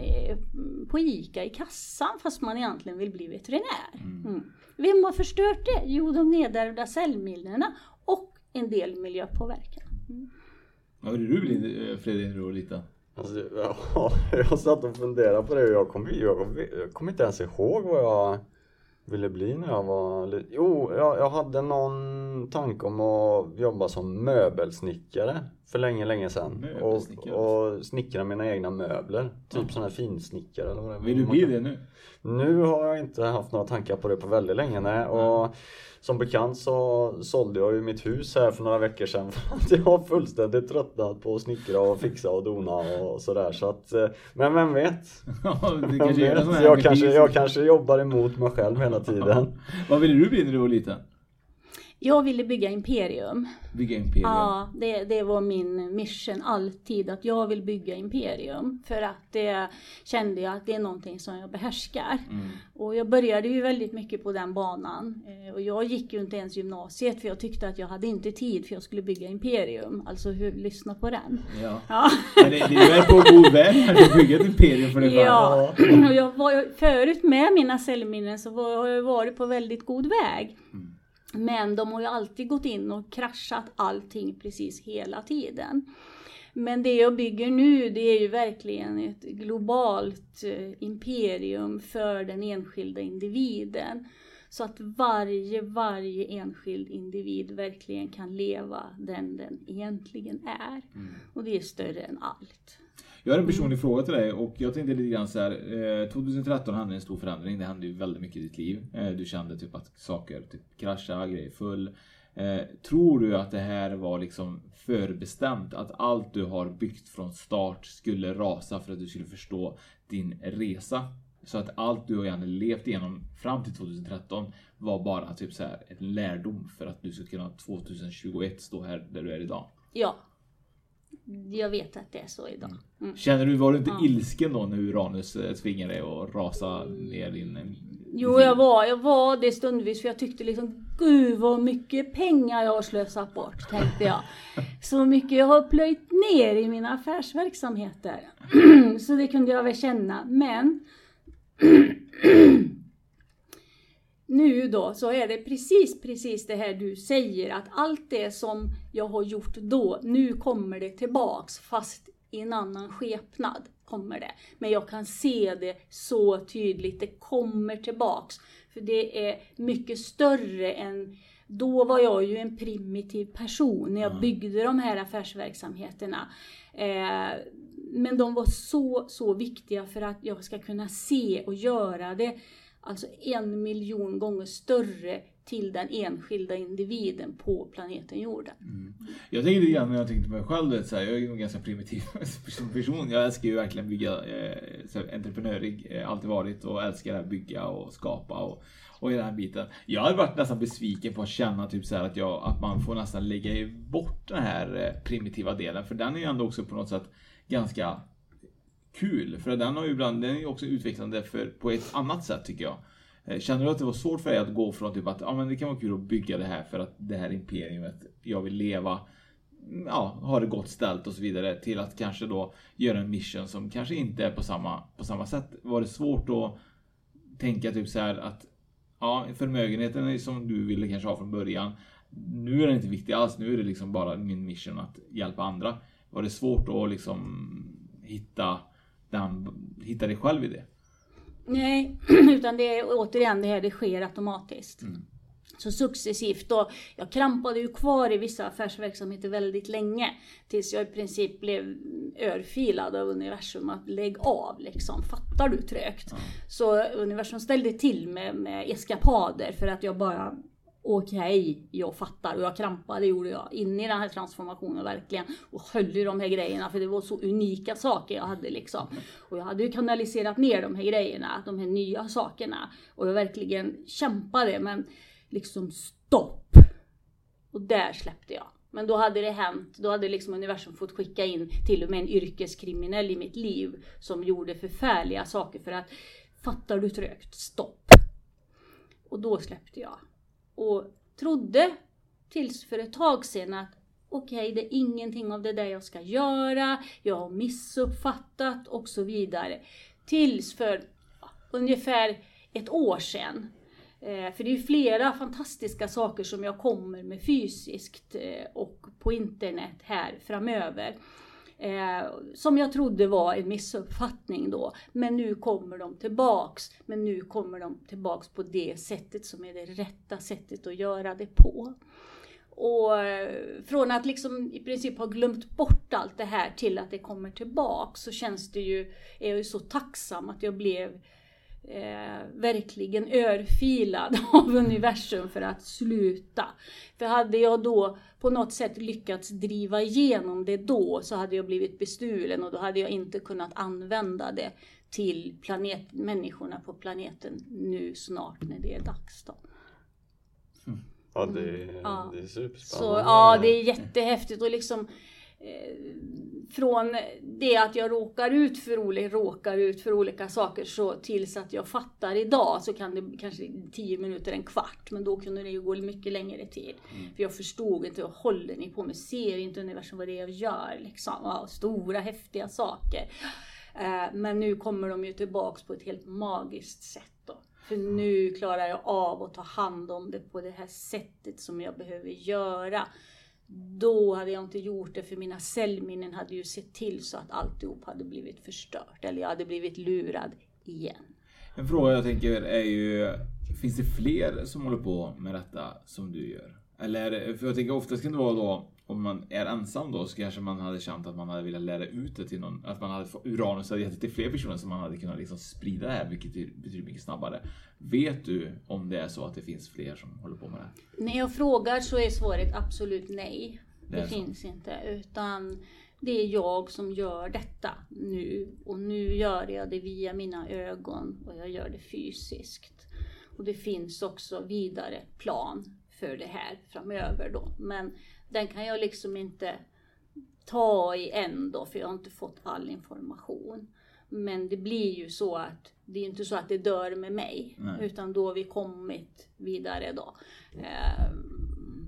på ICA i kassan fast man egentligen vill bli veterinär. Mm. Mm. Vem har förstört det? Jo, de nedärvda cellminnena och en del miljöpåverkan. Mm. Vad vill du bli eh, Fredrik liten? Alltså, ja, jag satt och funderade på det och jag kommer jag kom inte ens ihåg vad jag ville bli när jag var liten. Jo, jag, jag hade någon tanke om att jobba som möbelsnickare för länge, länge sedan. Och, och snickra mina egna möbler. Typ mm. sån här finsnickare eller vad det Vill du bli det nu? Nu har jag inte haft några tankar på det på väldigt länge. Nej. Och som bekant så sålde jag ju mitt hus här för några veckor sedan för att jag har fullständigt tröttnat på att snickra och fixa och dona och sådär. Så att, eh, men vem vet? vem kanske vet? Jag, kanske, jag kanske jobbar emot mig själv hela tiden. Vad ville du bli när du var liten? Jag ville bygga imperium. Bygga imperium? Ja, det, det var min mission alltid, att jag vill bygga imperium. För att det kände jag att det är någonting som jag behärskar. Mm. Och jag började ju väldigt mycket på den banan. Eh, och jag gick ju inte ens gymnasiet för jag tyckte att jag hade inte tid för jag skulle bygga imperium. Alltså hur, lyssna på den. Ja. ja. Men det, det är på god väg att bygga ett imperium för dig Ja, och jag var förut med mina cellminnen så var, har jag varit på väldigt god väg. Mm. Men de har ju alltid gått in och kraschat allting precis hela tiden. Men det jag bygger nu det är ju verkligen ett globalt eh, imperium för den enskilda individen. Så att varje, varje enskild individ verkligen kan leva den den egentligen är. Mm. Och det är större än allt. Jag har en personlig mm. fråga till dig och jag tänkte lite grann så här. 2013 hände en stor förändring. Det hände ju väldigt mycket i ditt liv. Eh, du kände typ att saker typ kraschade, grejer full. Eh, tror du att det här var liksom förbestämt? Att allt du har byggt från start skulle rasa för att du skulle förstå din resa? Så att allt du har levt igenom fram till 2013 var bara typ så här en lärdom för att du ska kunna 2021 stå här där du är idag? Ja, jag vet att det är så idag. Mm. mm. Känner du, var du inte ja. ilsken då när Uranus eh, tvingade dig att rasa ner din... Jo, jag var, jag var det stundvis för jag tyckte liksom Gud vad mycket pengar jag har slösat bort, tänkte jag. Så mycket jag har plöjt ner i mina affärsverksamheter. så det kunde jag väl känna. Men nu då så är det precis, precis det här du säger att allt det som jag har gjort då, nu kommer det tillbaks fast i en annan skepnad kommer det. Men jag kan se det så tydligt, det kommer tillbaks. För det är mycket större än då var jag ju en primitiv person när jag byggde de här affärsverksamheterna. Eh, men de var så, så viktiga för att jag ska kunna se och göra det alltså en miljon gånger större till den enskilda individen på planeten jorden. Mm. Jag tänker lite grann när jag tänkte på mig själv, vet, så här, jag är ju en ganska primitiv person. Jag älskar ju verkligen bygga, eh, så här, entreprenörig, eh, alltid varit och älskar att bygga och skapa och, och hela den här biten. Jag hade varit nästan besviken på att känna typ så här att, jag, att man får nästan lägga bort den här eh, primitiva delen, för den är ju ändå också på något sätt ganska kul. För den har ju ibland, den är ju också utvecklande för, på ett annat sätt tycker jag. Eh, känner du att det var svårt för dig att gå från typ att ja, men det kan vara kul att bygga det här för att det här imperiet, jag vill leva, mm, ja, ha det gott ställt och så vidare till att kanske då göra en mission som kanske inte är på samma, på samma sätt. Var det svårt att tänka typ så här att ja, förmögenheten som du ville kanske ha från början. Nu är den inte viktig alls. Nu är det liksom bara min mission att hjälpa andra. Var det svårt att liksom hitta, den, hitta dig själv i det? Nej, utan det är återigen det här, det sker automatiskt. Mm. Så successivt och jag krampade ju kvar i vissa affärsverksamheter väldigt länge. Tills jag i princip blev örfilad av universum att lägg av liksom. Fattar du trögt? Mm. Så universum ställde till med, med eskapader för att jag bara okej, okay, jag fattar. Och jag krampade gjorde jag in i den här transformationen verkligen. Och höll i de här grejerna för det var så unika saker jag hade liksom. Och jag hade ju kanaliserat ner de här grejerna, de här nya sakerna. Och jag verkligen kämpade men liksom stopp. Och där släppte jag. Men då hade det hänt, då hade liksom universum fått skicka in till och med en yrkeskriminell i mitt liv som gjorde förfärliga saker för att fattar du trögt, stopp. Och då släppte jag och trodde tills för ett tag sedan att okej, okay, det är ingenting av det där jag ska göra, jag har missuppfattat och så vidare. Tills för ungefär ett år sedan. Eh, för det är ju flera fantastiska saker som jag kommer med fysiskt eh, och på internet här framöver. Eh, som jag trodde var en missuppfattning då. Men nu kommer de tillbaks. Men nu kommer de tillbaks på det sättet som är det rätta sättet att göra det på. Och eh, från att liksom i princip ha glömt bort allt det här till att det kommer tillbaks så känns det ju, är jag ju så tacksam att jag blev eh, verkligen örfilad av universum för att sluta. För hade jag då på något sätt lyckats driva igenom det då så hade jag blivit bestulen och då hade jag inte kunnat använda det till planet, människorna på planeten nu snart när det är dags. Då. Ja, det, är, ja. det är superspännande. Så, ja, det är jättehäftigt och liksom från det att jag råkar ut för, olika, råkar ut för olika saker så tills att jag fattar idag så kan det kanske 10 minuter, en kvart. Men då kunde det ju gå mycket längre tid. Mm. För jag förstod inte, vad håller ni på med? Ser inte universum vad det är jag gör? Liksom. Ja, stora häftiga saker. Eh, men nu kommer de ju tillbaks på ett helt magiskt sätt. Då. För nu klarar jag av att ta hand om det på det här sättet som jag behöver göra. Då hade jag inte gjort det för mina cellminnen hade ju sett till så att alltihop hade blivit förstört. Eller jag hade blivit lurad igen. En fråga jag tänker är ju, finns det fler som håller på med detta som du gör? Eller, för jag tänker oftast kan det vara då om man är ensam då så kanske man hade känt att man hade velat lära ut det till någon. Att man hade fått Uranus hade gett det till fler personer som man hade kunnat liksom sprida det här vilket betyder mycket snabbare. Vet du om det är så att det finns fler som håller på med det? När jag frågar så är svaret absolut nej. Det, det finns så. inte. Utan det är jag som gör detta nu. Och nu gör jag det via mina ögon och jag gör det fysiskt. Och det finns också vidare plan för det här framöver då. Men den kan jag liksom inte ta i än då, för jag har inte fått all information. Men det blir ju så att det är inte så att det dör med mig, Nej. utan då har vi kommit vidare då. Eh,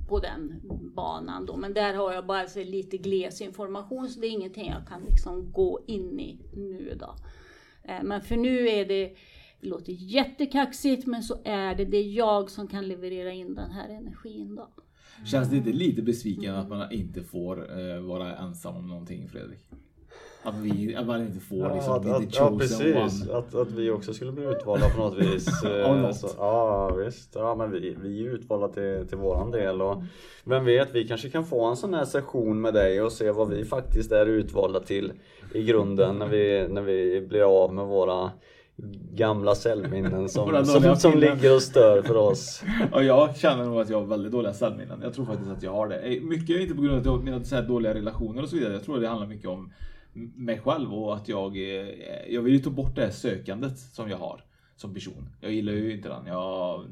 på den banan då. Men där har jag bara så lite gles information så det är ingenting jag kan liksom gå in i nu då. Eh, men för nu är det Det låter jättekaxigt men så är det. Det är jag som kan leverera in den här energin då. Känns det inte lite besviken att man inte får eh, vara ensam om någonting Fredrik? Att, vi, att man inte får liksom att, bli att, the ja precis, att, att vi också skulle bli utvalda på något vis. eh, Av något. så, ja visst, ja, men vi, vi är utvalda till, till våran del och vem vet, vi kanske kan få en sån här session med dig och se vad vi faktiskt är utvalda till i grunden när vi, när vi blir av med våra gamla cellminnen som, som, som ligger och stör för oss. Ja, jag känner nog att jag har väldigt dåliga cellminnen. Jag tror faktiskt att jag har det. Eh, Mycket inte på grund av mina så här dåliga relationer och så vidare. Jag tror att det handlar mycket om mig själv och att jag, eh, jag vill ju ta bort det här sökandet som jag har som person. Jag gillar ju inte den. Jag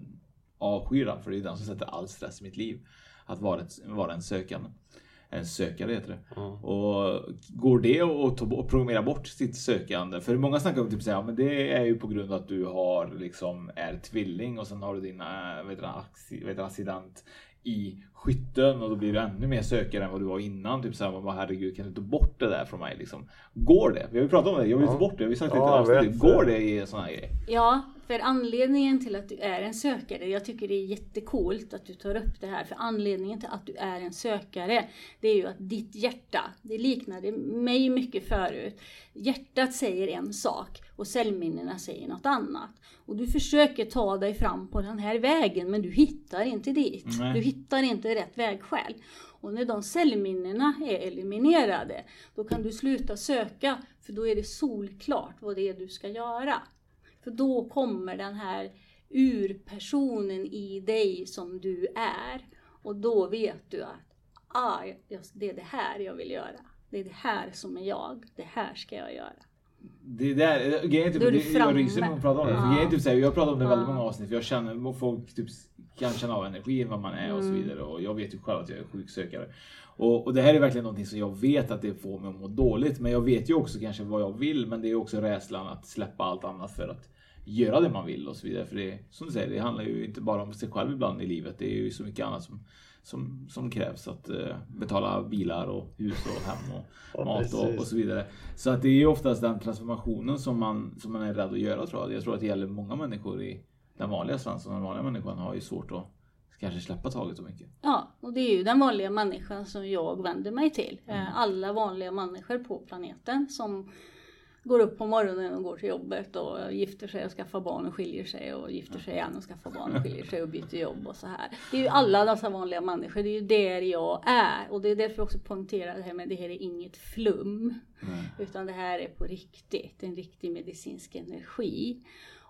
avskyr den för det är den som sätter all stress i mitt liv. Att vara, ett, vara en sökande. En sökare heter det. Och går det att programmera bort sitt sökande? För många snackar om typ säga, men det är ju på grund av att du har liksom är tvilling och sen har du din äh, det, det, accident i skytten och då blir du ännu mer sökare än vad du var innan. Typ såhär, bara, herregud kan du ta bort det där från mig liksom? Går det? Vi har ju pratat om det, jag vill ta Ja. bort det. Vi har sagt det Ja, avsnitt. vet. Går det i såna här grejer? Ja, för anledningen till att du är en sökare, jag tycker det är jättekult att du tar upp det här, för anledningen till att du är en sökare, det är ju att ditt hjärta, det liknade mig mycket förut, hjärtat säger en sak och cellminnena säger något annat. Och du försöker ta dig fram på den här vägen, men du hittar inte dit. Nej. Du hittar inte rätt vägskäl. Och när de cellminnena är eliminerade, då kan du sluta söka, för då är det solklart vad det är du ska göra. För då kommer den här urpersonen i dig som du är. Och då vet du att ah, det är det här jag vill göra. Det är det här som är jag. Det här ska jag göra. Det där, grejen är typ, det, jag ryser när man pratar om det. För grejen typ såhär, jag pratar om det i väldigt många avsnitt. För jag känner, folk typ kan känna av energin, vad man är och så Mm. vidare. Och jag vet ju själv att jag är sjuksökare. Och, och det här är verkligen någonting som jag vet att det får mig att må dåligt. Men jag vet ju också kanske vad jag vill. Men det är också rädslan att släppa allt annat för att göra det man vill och så vidare. För det, som du säger, det handlar ju inte bara om sig själv ibland i livet. Det är ju så mycket annat som, som, som krävs. Att eh, betala bilar och hus och hem och mat och, och så vidare. Så att det är ju oftast den transformationen som man, som man är rädd att göra tror jag. Jag tror att det gäller många människor i den vanliga Svensson. Den vanliga människan har ju svårt att kanske släppa taget så mycket. Ja, och det är ju den vanliga människan som jag vänder mig till. Eh, Alla vanliga människor på planeten som går upp på morgonen och går till jobbet och gifter sig och skaffar barn och skiljer sig och gifter sig igen och skaffar barn och skiljer sig och byter jobb och så här. Det är ju alla dessa vanliga människor, det är ju där jag är. Och det är därför jag också poängterar det här med det här är inget flum. Utan det här är på riktigt, en riktig medicinsk energi.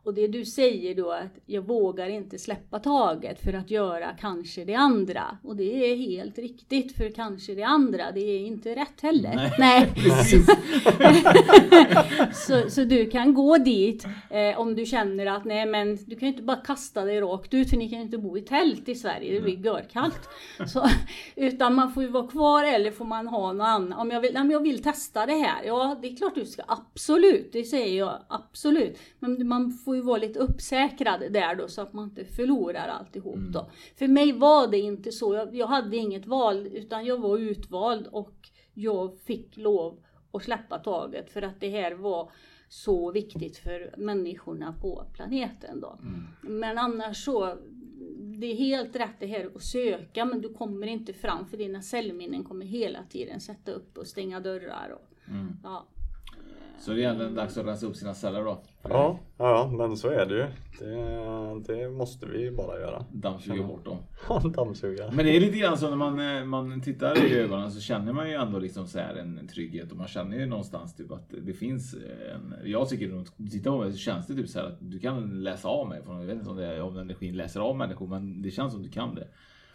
Och det du säger då att jag vågar inte släppa taget för att göra kanske det andra. Och det är helt riktigt för kanske det andra, det är inte rätt heller. Nej. Precis. Så, så du kan gå dit eh, om du känner att nej men du kan ju inte bara kasta dig rakt ut för ni kan inte bo i tält i Sverige, det blir görkallt. Så, utan man får ju vara kvar eller får man ha någon annan. Om jag vill, nej, men jag vill testa det här, ja det är klart du ska, absolut, det säger jag absolut. Men man får ju vara lite uppsäkrad där då så att man inte förlorar alltihop då. För mig var det inte så, jag, jag hade inget val utan jag var utvald och jag fick lov att släppa taget för att det här var så viktigt för människorna på planeten då. Men annars så, det är helt rätt det här att söka men du kommer inte fram för dina cellminnen kommer hela tiden sätta upp och stänga dörrar. Och, Mm. ja. Så det är egentligen dags att rensa upp sina celler då. Ja, ja, men så är det ju. Det, det måste vi bara göra. Dammsuga bort dem. Ja, dammsuga. Men det är lite grann så när man, eh, man tittar i ögonen så känner man ju ändå liksom så här en trygghet och man känner ju någonstans typ att det finns en... Jag tycker att du tittar på mig så känns det typ så här att du kan läsa av mig. Jag vet inte om, det är, om energin läser av människor men det känns som du kan det.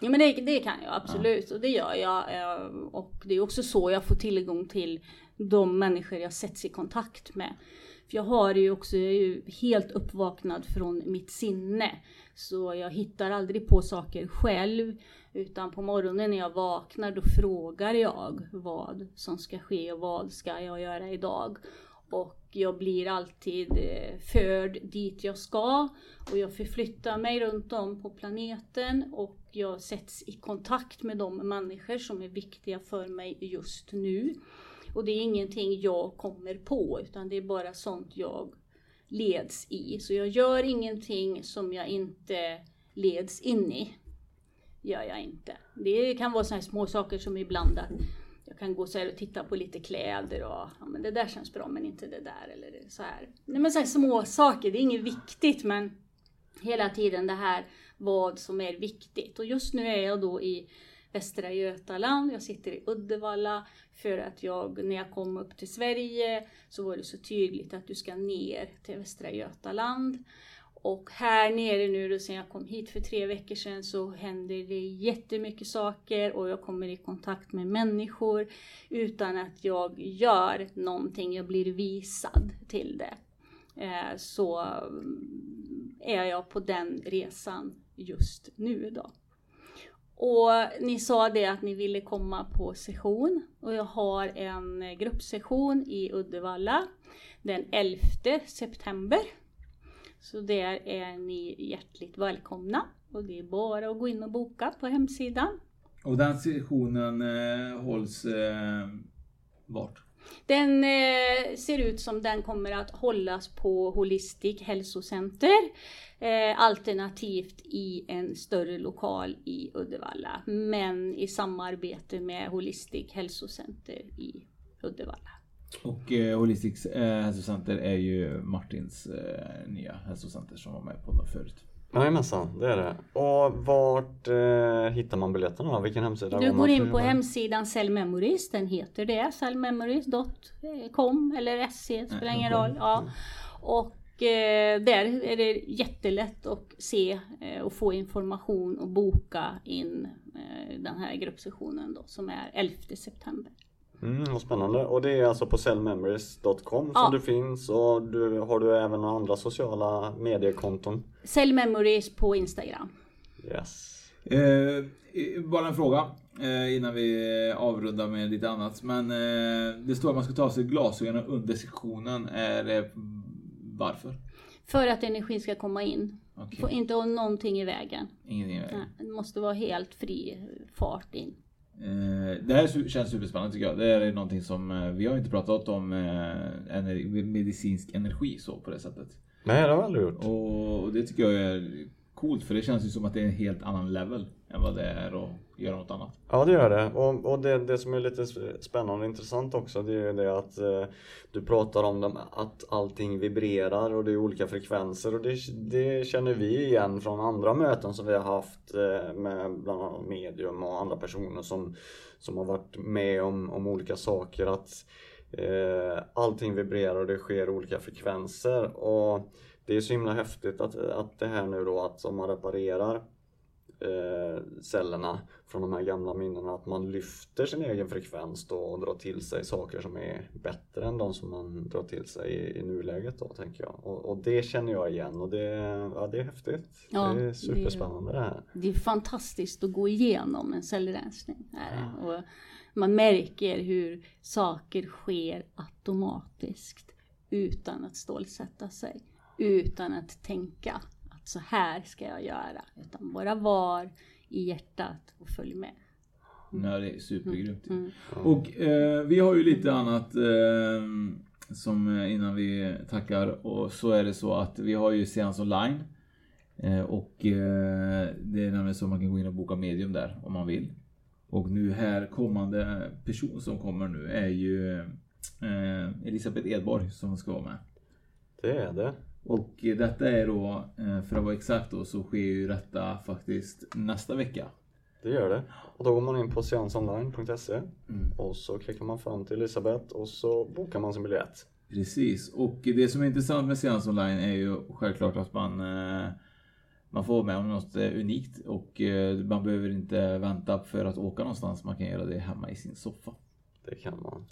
Ja men det, det kan jag absolut och det gör jag. eh, Och det är också så jag får tillgång till de människor jag sätts i kontakt med. För jag har ju också, jag är ju helt uppvaknad från mitt sinne. Så jag hittar aldrig på saker själv. Utan på morgonen när jag vaknar då frågar jag vad som ska ske och vad ska jag göra idag. Och jag blir alltid eh, förd dit jag ska. Och jag förflyttar mig runt om på planeten och jag sätts i kontakt med de människor som är viktiga för mig just nu. Och det är ingenting jag kommer på utan det är bara sånt jag leds i. Så jag gör ingenting som jag inte leds in i. Gör jag inte. Det kan vara sådana små saker som ibland att jag kan gå så här och titta på lite kläder och ja, men det där känns bra men inte det där eller så här. Nej men så här små saker, det är inget viktigt men hela tiden det här vad som är viktigt. Och just nu är jag då i Västra Götaland, jag sitter i Uddevalla för att jag, när jag kom upp till Sverige så var det så tydligt att du ska ner till Västra Götaland. Och här nere nu då sen jag kom hit för tre veckor sedan så händer det jättemycket saker och jag kommer i kontakt med människor utan att jag gör någonting, jag blir visad till det. Eh, så mm, är jag på den resan just nu då. Och ni sa det att ni ville komma på session och jag har en eh, gruppsession i Uddevalla den 11 september. Så där är ni hjärtligt välkomna och det är bara att gå in och boka på hemsidan. Och den sessionen eh, hålls eh, vart? Den eh, ser ut som den kommer att hållas på Holistic hälsocenter. Eh, alternativt i en större lokal i Uddevalla. Men i samarbete med Holistic hälsocenter i Uddevalla. Och eh, Holistic eh, hälsocenter är ju Martins eh, nya hälsocenter som var med på den förut. Jajamensan, det är det. Och vart eh, hittar man biljetterna? Vilken hemsida? Du går in på hemsidan Cell Memories, den heter det. cellmemories.com eller SC, spelar ingen roll. Ja. Och eh, där är det jättelätt att se eh, och få information och boka in eh, den här gruppsessionen då som är 11 september. Mm, vad spännande. Och det är alltså på cellmemories.com Ja. som du finns och du, har du även några andra sociala mediekonton? Cell Memories på Instagram. Yes. Eh, bara en fråga eh, innan vi avrundar med lite annat. Men eh, det står att man ska ta sig glasögonen under sektionen. Är det varför? För att energin ska komma in. Okej. Får inte ha någonting i vägen. Ingenting i vägen. Nej, det måste vara helt fri fart in. Eh, det här känns superspännande tycker jag. Det här är någonting som eh, vi har inte pratat om eh, medicinsk energi så på det sättet. Nej, det har jag aldrig gjort. Och, och det tycker jag är coolt för det känns ju som att det är en helt annan level än vad det är att göra något annat. Ja det gör det. Och, och det, det som är lite spännande och intressant också det är ju det att eh, du pratar om dem, att allting vibrerar och det är olika frekvenser och det, det känner vi igen från andra möten som vi har haft eh, med bland annat medium och andra personer som, som har varit med om, om olika saker. Att eh, allting vibrerar och det sker olika frekvenser. Och det är så himla häftigt att, att det här nu då att om man reparerar eh, cellerna från de här gamla minnena att man lyfter sin egen frekvens då och drar till sig saker som är bättre än de som man drar till sig i, i nuläget då tänker jag. Och, och det känner jag igen och det, ja, det är häftigt. Ja, det det är superspännande det här. Det är fantastiskt att gå igenom en cellrensning. Är det. Och man märker hur saker sker automatiskt utan att stålsätta sig. Utan att tänka att så här ska jag göra. Utan bara var i hjärtat och följ med. Ja, det är supergrymt. Mm. Och eh, vi har ju lite annat eh, som eh, innan vi tackar och så är det så att vi har ju seans online. Eh, och eh, det är nämligen så man kan gå in och boka medium där om man vill. Och nu här kommande person som kommer nu är ju Elisabeth Edborg som ska vara med. Det är det. Och detta är då, eh, för att vara exakt då, så sker ju detta faktiskt nästa vecka. Det gör det. Och då går man in på seansonline.se Mm. och så klickar man fram till Elisabeth och så bokar man sin biljett. Precis, och det som är intressant med Seans Online är ju självklart att man eh, man får vara med om något eh, unikt och man behöver inte vänta för att åka någonstans. Man kan göra det hemma i sin soffa. Det kan man.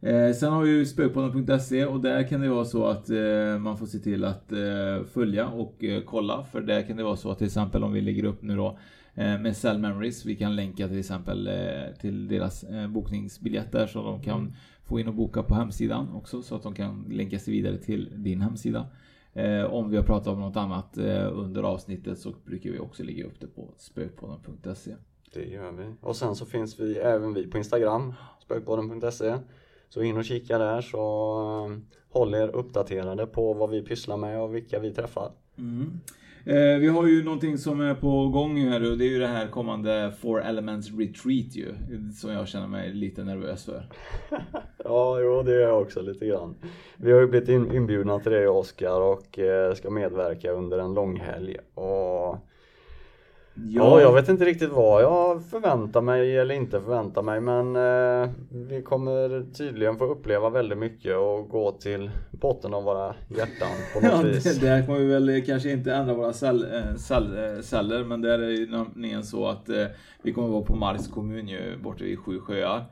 Eh, sen har vi ju spökpodden.se och där kan det vara så att eh, man får se till att eh, följa och eh, kolla. För där kan det vara så att till exempel om vi lägger upp nu då eh, med Cell Memories. Vi kan länka till exempel eh, till deras eh, bokningsbiljetter så de kan få in och boka på hemsidan också så att de kan länka sig vidare till din hemsida. Eh, om vi har pratat om något annat eh, under avsnittet så brukar vi också lägga upp det på spökpodden.se. Det gör vi. Och sen så finns vi även vi på Instagram, spökpodden.se. Så in och kika där så eh, håll er uppdaterade på vad vi pysslar med och vilka vi träffar. Mm. Eh, vi har ju någonting som är på gång här och det är ju det här kommande Four Elements Retreat ju. Som jag känner mig lite nervös för. ja, jo det är jag också lite grann. Vi har ju blivit inbjudna till det Oskar och eh, ska medverka under en långhelg. Och Ja. jag vet inte riktigt vad jag förväntar mig eller inte förväntar mig men eh, vi kommer tydligen få uppleva väldigt mycket och gå till botten av våra hjärtan på något ja, vis. Det, där kommer vi väl kanske inte ändra våra cell, eh, cell, eh, celler men där är ju nämligen så att eh, vi kommer vara på Mars kommun ju, borta vid Sju sjöar.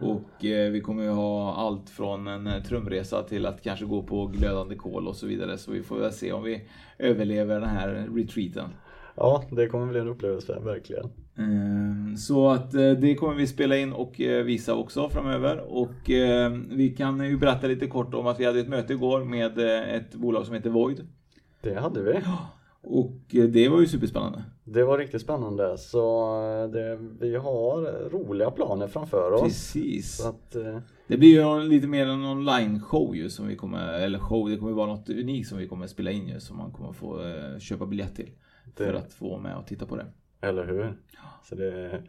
Och eh, vi kommer ju ha allt från en eh, trumresa till att kanske gå på glödande kol och så vidare. Så vi får väl se om vi överlever den här retreaten. Ja, det kommer bli en upplevelse, verkligen. Ehm, så att eh, det kommer vi spela in och eh, visa också framöver. Och vi kan ju berätta lite kort om att vi hade ett möte igår med eh, ett bolag som heter Void. Det hade vi. Och det var ju superspännande. Det var riktigt spännande. Så det, vi har roliga planer framför oss. Precis. Att, det blir ju lite mer en online show ju som vi kommer, eller show, det kommer vara något unikt som vi kommer spela in ju som man kommer få köpa biljett till. För att få med och titta på det. Eller hur? Så det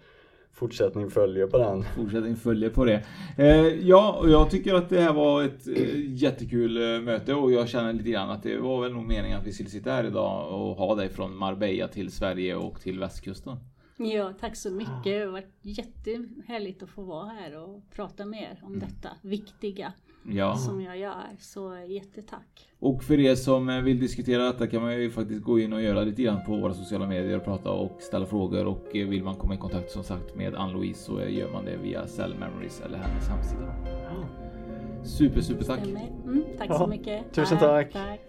fortsättning följer på den. Fortsättning följer på det. Eh, ja, och jag tycker att det här var ett eh, jättekul eh, möte och jag känner lite grann att det var väl nog meningen att vi skulle sitta här idag och ha dig från Marbella till Sverige och till västkusten. Ja, tack så mycket. Det har varit jättehärligt att få vara här och prata med er om mm. detta viktiga ja. som jag gör. Så jättetack. Och för er som vill diskutera detta kan man ju faktiskt gå in och göra lite grann på våra sociala medier och prata och ställa frågor och vill man komma i kontakt som sagt med Ann-Louise så gör man det via Cell Memories eller hennes hemsida. Super, super tack. Mm, tack så mycket. Tusen tack. tack.